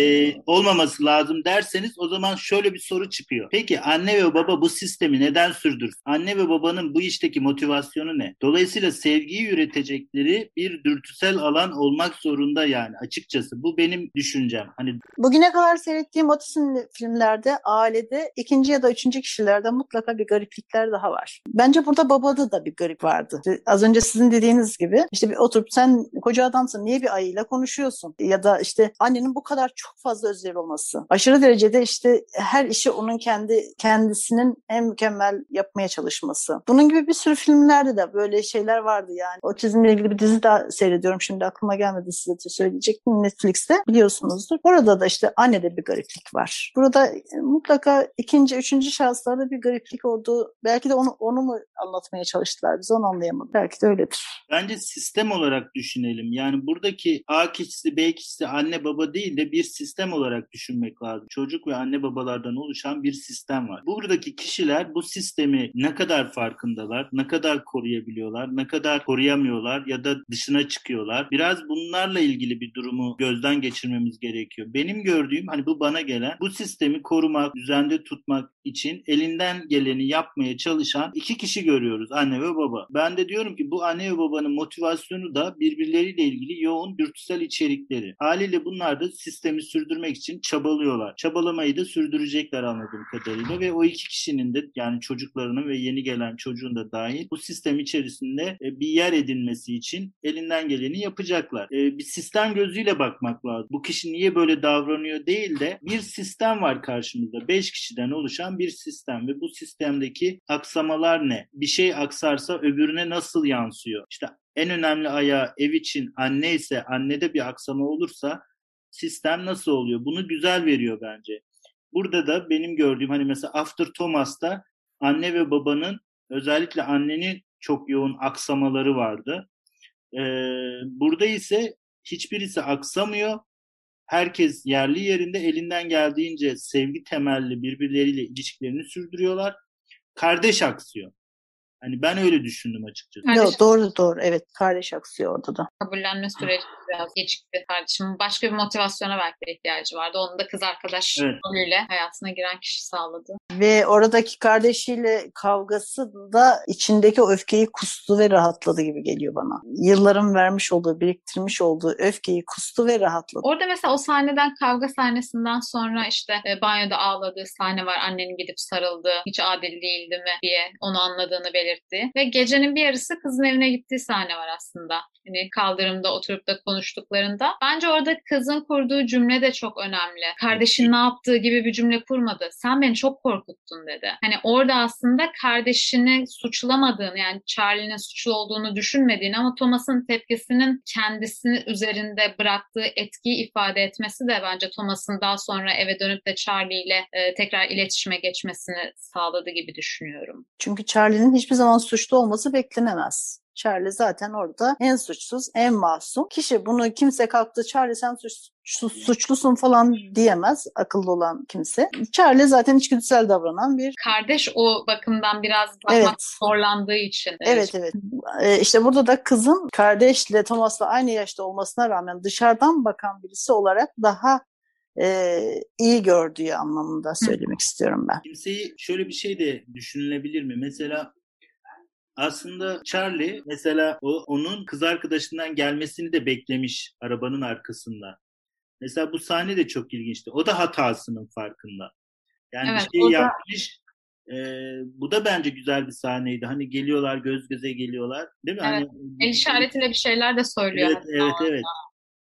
olmaması lazım derseniz o zaman şöyle bir soru çıkıyor. Peki anne ve baba bu sistemi neden sürdürür? Anne ve babanın bu işteki motivasyonu ne? Dolayısıyla sevgiyi üretecekleri bir dürtüsel alan olmak zorunda yani açıkçası. Bu benim düşüncem. Hani Bugüne kadar seyrettiğim otizmli filmlerde ailede ikinci ya da üçüncü kişilerde mutlaka bir gariplikler daha var. Bence burada babada da bir garip vardı. Az önce sizin dediğiniz gibi işte bir oturup sen koca adamsın niye bir ayıyla konuşuyorsun? Ya da işte annenin bu kadar çok fazla özleri olması. Aşırı derecede işte her işi onun kendi kendisinin en mükemmel yapmaya çalışması. Bunun gibi bir sürü filmlerde de böyle şeyler vardı yani. Otizmle ilgili bir dizi daha seyrediyorum. Şimdi aklıma gelmedi size de söyleyecektim. Netflix'te biliyorsunuzdur. Orada da işte annede bir gariplik var. Burada mutlaka ikinci, üçüncü şahıslarda bir gariplik olduğu belki de onu, onu mu anlatmaya çalıştılar biz onu anlayamadım. Belki de öyledir. Bence sistem olarak düşünelim. Yani buradaki A kişisi, B kişisi anne baba değil de bir sistem olarak düşünmek lazım. Çocuk ve anne babalardan oluşan bir sistem var. Buradaki kişiler bu sistemi ne kadar farkındalar, ne kadar koruyabiliyorlar, ne kadar koruyamıyorlar ya da dışına çıkıyorlar. Biraz bunlarla ilgili bir durumu gözden geçirmemiz gerekiyor. Benim gördüğüm hani bu bana gelen bu sistemi korumak, düzende tutmak için elinden geleni yapmaya çalışan iki kişi görüyoruz anne ve baba. Ben de diyorum ki bu anne ve babanın motivasyonu da birbirleriyle ilgili yoğun dürtüsel içerikleri. Haliyle bunlar da sistemi sürdürmek için çabalıyorlar. Çabalamayı da sürdürecekler anladığım kadarıyla ve o iki kişinin de yani çocuklarının ve yeni gelen çocuğun da dahil bu sistem içerisinde e, bir yer edinmesi için elinden geleni yapacaklar. E, bir sistem gözüyle bakmak lazım. Bu kişi niye böyle davranıyor değil de bir sistem var karşımızda. Beş kişiden oluşan bir sistem ve bu sistemdeki aksamalar ne? Bir şey aksarsa öbürüne nasıl yansıyor? İşte en önemli ayağı ev için anne ise annede bir aksama olursa sistem nasıl oluyor? Bunu güzel veriyor bence. Burada da benim gördüğüm hani mesela After Thomas'ta anne ve babanın özellikle annenin çok yoğun aksamaları vardı. Ee, burada ise hiçbirisi aksamıyor. Herkes yerli yerinde elinden geldiğince sevgi temelli birbirleriyle ilişkilerini sürdürüyorlar. Kardeş aksıyor. Hani ben öyle düşündüm açıkçası. Yo, doğru doğru evet kardeş aksıyor orada da. Kabullenme süreci biraz gecikti kardeşim. Başka bir motivasyona belki ihtiyacı vardı. Onu da kız arkadaş Evet. rolüyle hayatına giren kişi sağladı. Ve oradaki kardeşiyle kavgası da içindeki öfkeyi kustu ve rahatladı gibi geliyor bana. Yılların vermiş olduğu, biriktirmiş olduğu öfkeyi kustu ve rahatladı. Orada mesela o sahneden kavga sahnesinden sonra işte e, banyoda ağladığı sahne var. Annenin gidip sarıldığı, hiç adil değildi mi diye onu anladığını belirtti. Ve gecenin bir yarısı kızın evine gittiği sahne var aslında. Hani kaldırımda oturup da konuştuklarında. Bence orada kızın kurduğu cümle de çok önemli. Kardeşin ne yaptığı gibi bir cümle kurmadı. Sen beni çok korkuttun dedi. Hani orada aslında kardeşini suçlamadığını yani Charlie'nin suçlu olduğunu düşünmediğini ama Thomas'ın tepkisinin kendisini üzerinde bıraktığı etkiyi ifade etmesi de bence Thomas'ın daha sonra eve dönüp de Charlie ile e, tekrar iletişime geçmesini sağladı gibi düşünüyorum. Çünkü Charlie'nin hiçbir zaman suçlu olması beklenemez. Charlie zaten orada en suçsuz, en masum. Kişi bunu kimse kalktı Charlie sen suç, su- suçlusun falan diyemez akıllı olan kimse. Charlie zaten içgüdüsel davranan bir Kardeş o bakımdan biraz bakmak Evet. zorlandığı için. Evet evet. Ee, işte burada da kızın kardeşle Thomas'la aynı yaşta olmasına rağmen dışarıdan bakan birisi olarak daha e, iyi gördüğü anlamında söylemek istiyorum ben. Kimseyi şöyle bir şey de düşünülebilir mi? Mesela aslında Charlie mesela o onun kız arkadaşından gelmesini de beklemiş arabanın arkasında. Mesela bu sahne de çok ilginçti. O da hatasının farkında. Yani Evet, bir şey da- yapmış. Ee, bu da bence güzel bir sahneydi. Hani geliyorlar göz göze geliyorlar. Değil mi? Evet. Hani, El işaretiyle bir şeyler de söylüyor. Evet, evet, orada. evet.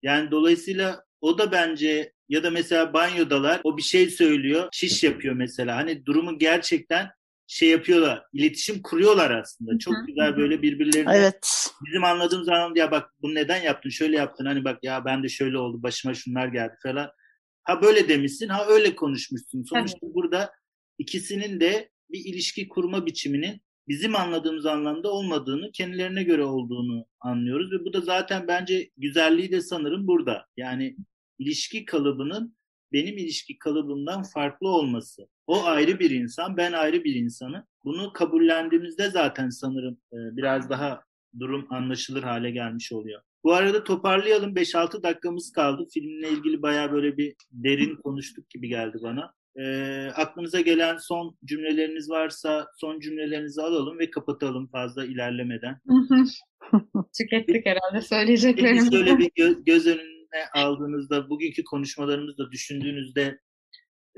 Yani dolayısıyla o da bence ya da mesela banyodalar o bir şey söylüyor, şiş yapıyor mesela. Hani durumu gerçekten şey yapıyorlar, iletişim kuruyorlar aslında. Çok Hı hı, güzel böyle birbirlerine Evet. bizim anladığımız anlamda ya bak bunu neden yaptın, şöyle yaptın. Hani bak ya ben de şöyle oldu, başıma şunlar geldi falan. Ha böyle demişsin, ha öyle konuşmuşsun. Sonuçta burada ikisinin de bir ilişki kurma biçiminin bizim anladığımız anlamda olmadığını, kendilerine göre olduğunu anlıyoruz ve bu da zaten bence güzelliği de sanırım burada. Yani ilişki kalıbının benim ilişki kalıbımdan farklı olması. O ayrı bir insan, ben ayrı bir insanım. Bunu kabullendiğimizde zaten sanırım e, biraz daha durum anlaşılır hale gelmiş oluyor. Bu arada toparlayalım. 5-6 dakikamız kaldı. Filmle ilgili bayağı böyle bir derin konuştuk gibi geldi bana. E, aklınıza gelen son cümleleriniz varsa son cümlelerinizi alalım ve kapatalım fazla ilerlemeden. Tükettik herhalde söyleyeceklerimizi. şöyle bir gö- göz önüne aldığınızda, bugünkü konuşmalarımızda düşündüğünüzde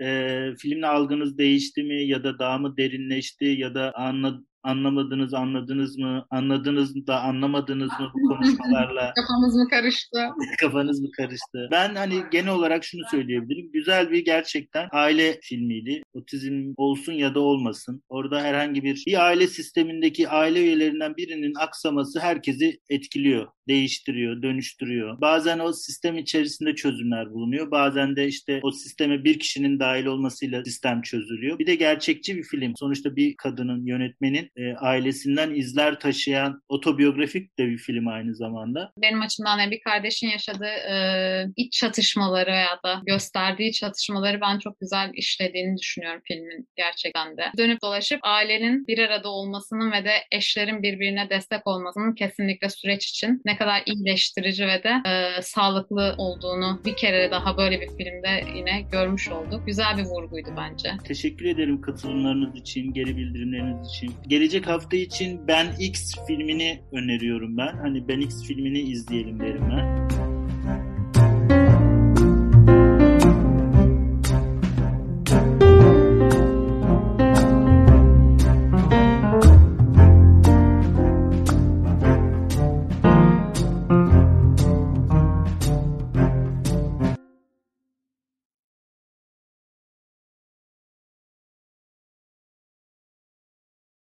e, filmle algınız değişti mi ya da daha mı derinleşti ya da anla, anlamadınız, anladınız mı, anladınız da anlamadınız mı bu konuşmalarla Kafamız mı karıştı? kafanız mı karıştı? Ben hani genel olarak şunu söyleyebilirim. Güzel bir gerçekten aile filmiydi. Otizm olsun ya da olmasın. Orada herhangi bir bir aile sistemindeki aile üyelerinden birinin aksaması herkesi etkiliyor, değiştiriyor, dönüştürüyor. Bazen o sistem içerisinde çözümler bulunuyor. Bazen de işte o sisteme bir kişinin dahil olmasıyla sistem çözülüyor. Bir de gerçekçi bir film. Sonuçta bir kadının, yönetmenin e, ailesinden izler taşıyan otobiyografik de bir film aynı zamanda. Benim açımdan yani bir kardeşin yaşadığı e, iç çatışmaları veya da gösterdiği çatışmaları ben çok güzel işlediğini düşünüyorum filmin gerçekten de. Dönüp dolaşıp ailenin bir arada olmasının ve de eşlerin birbirine destek olmasının kesinlikle süreç için ne kadar iyileştirici ve de e, sağlıklı olduğunu bir kere daha böyle bir filmde yine görmüş olduk. Güzel bir vurguydu bence. Teşekkür ederim katılımlarınız için, geri bildirimleriniz için. Gelecek hafta için Ben X filmini öneriyorum ben. Hani Ben X filmini izleyelim derim ben.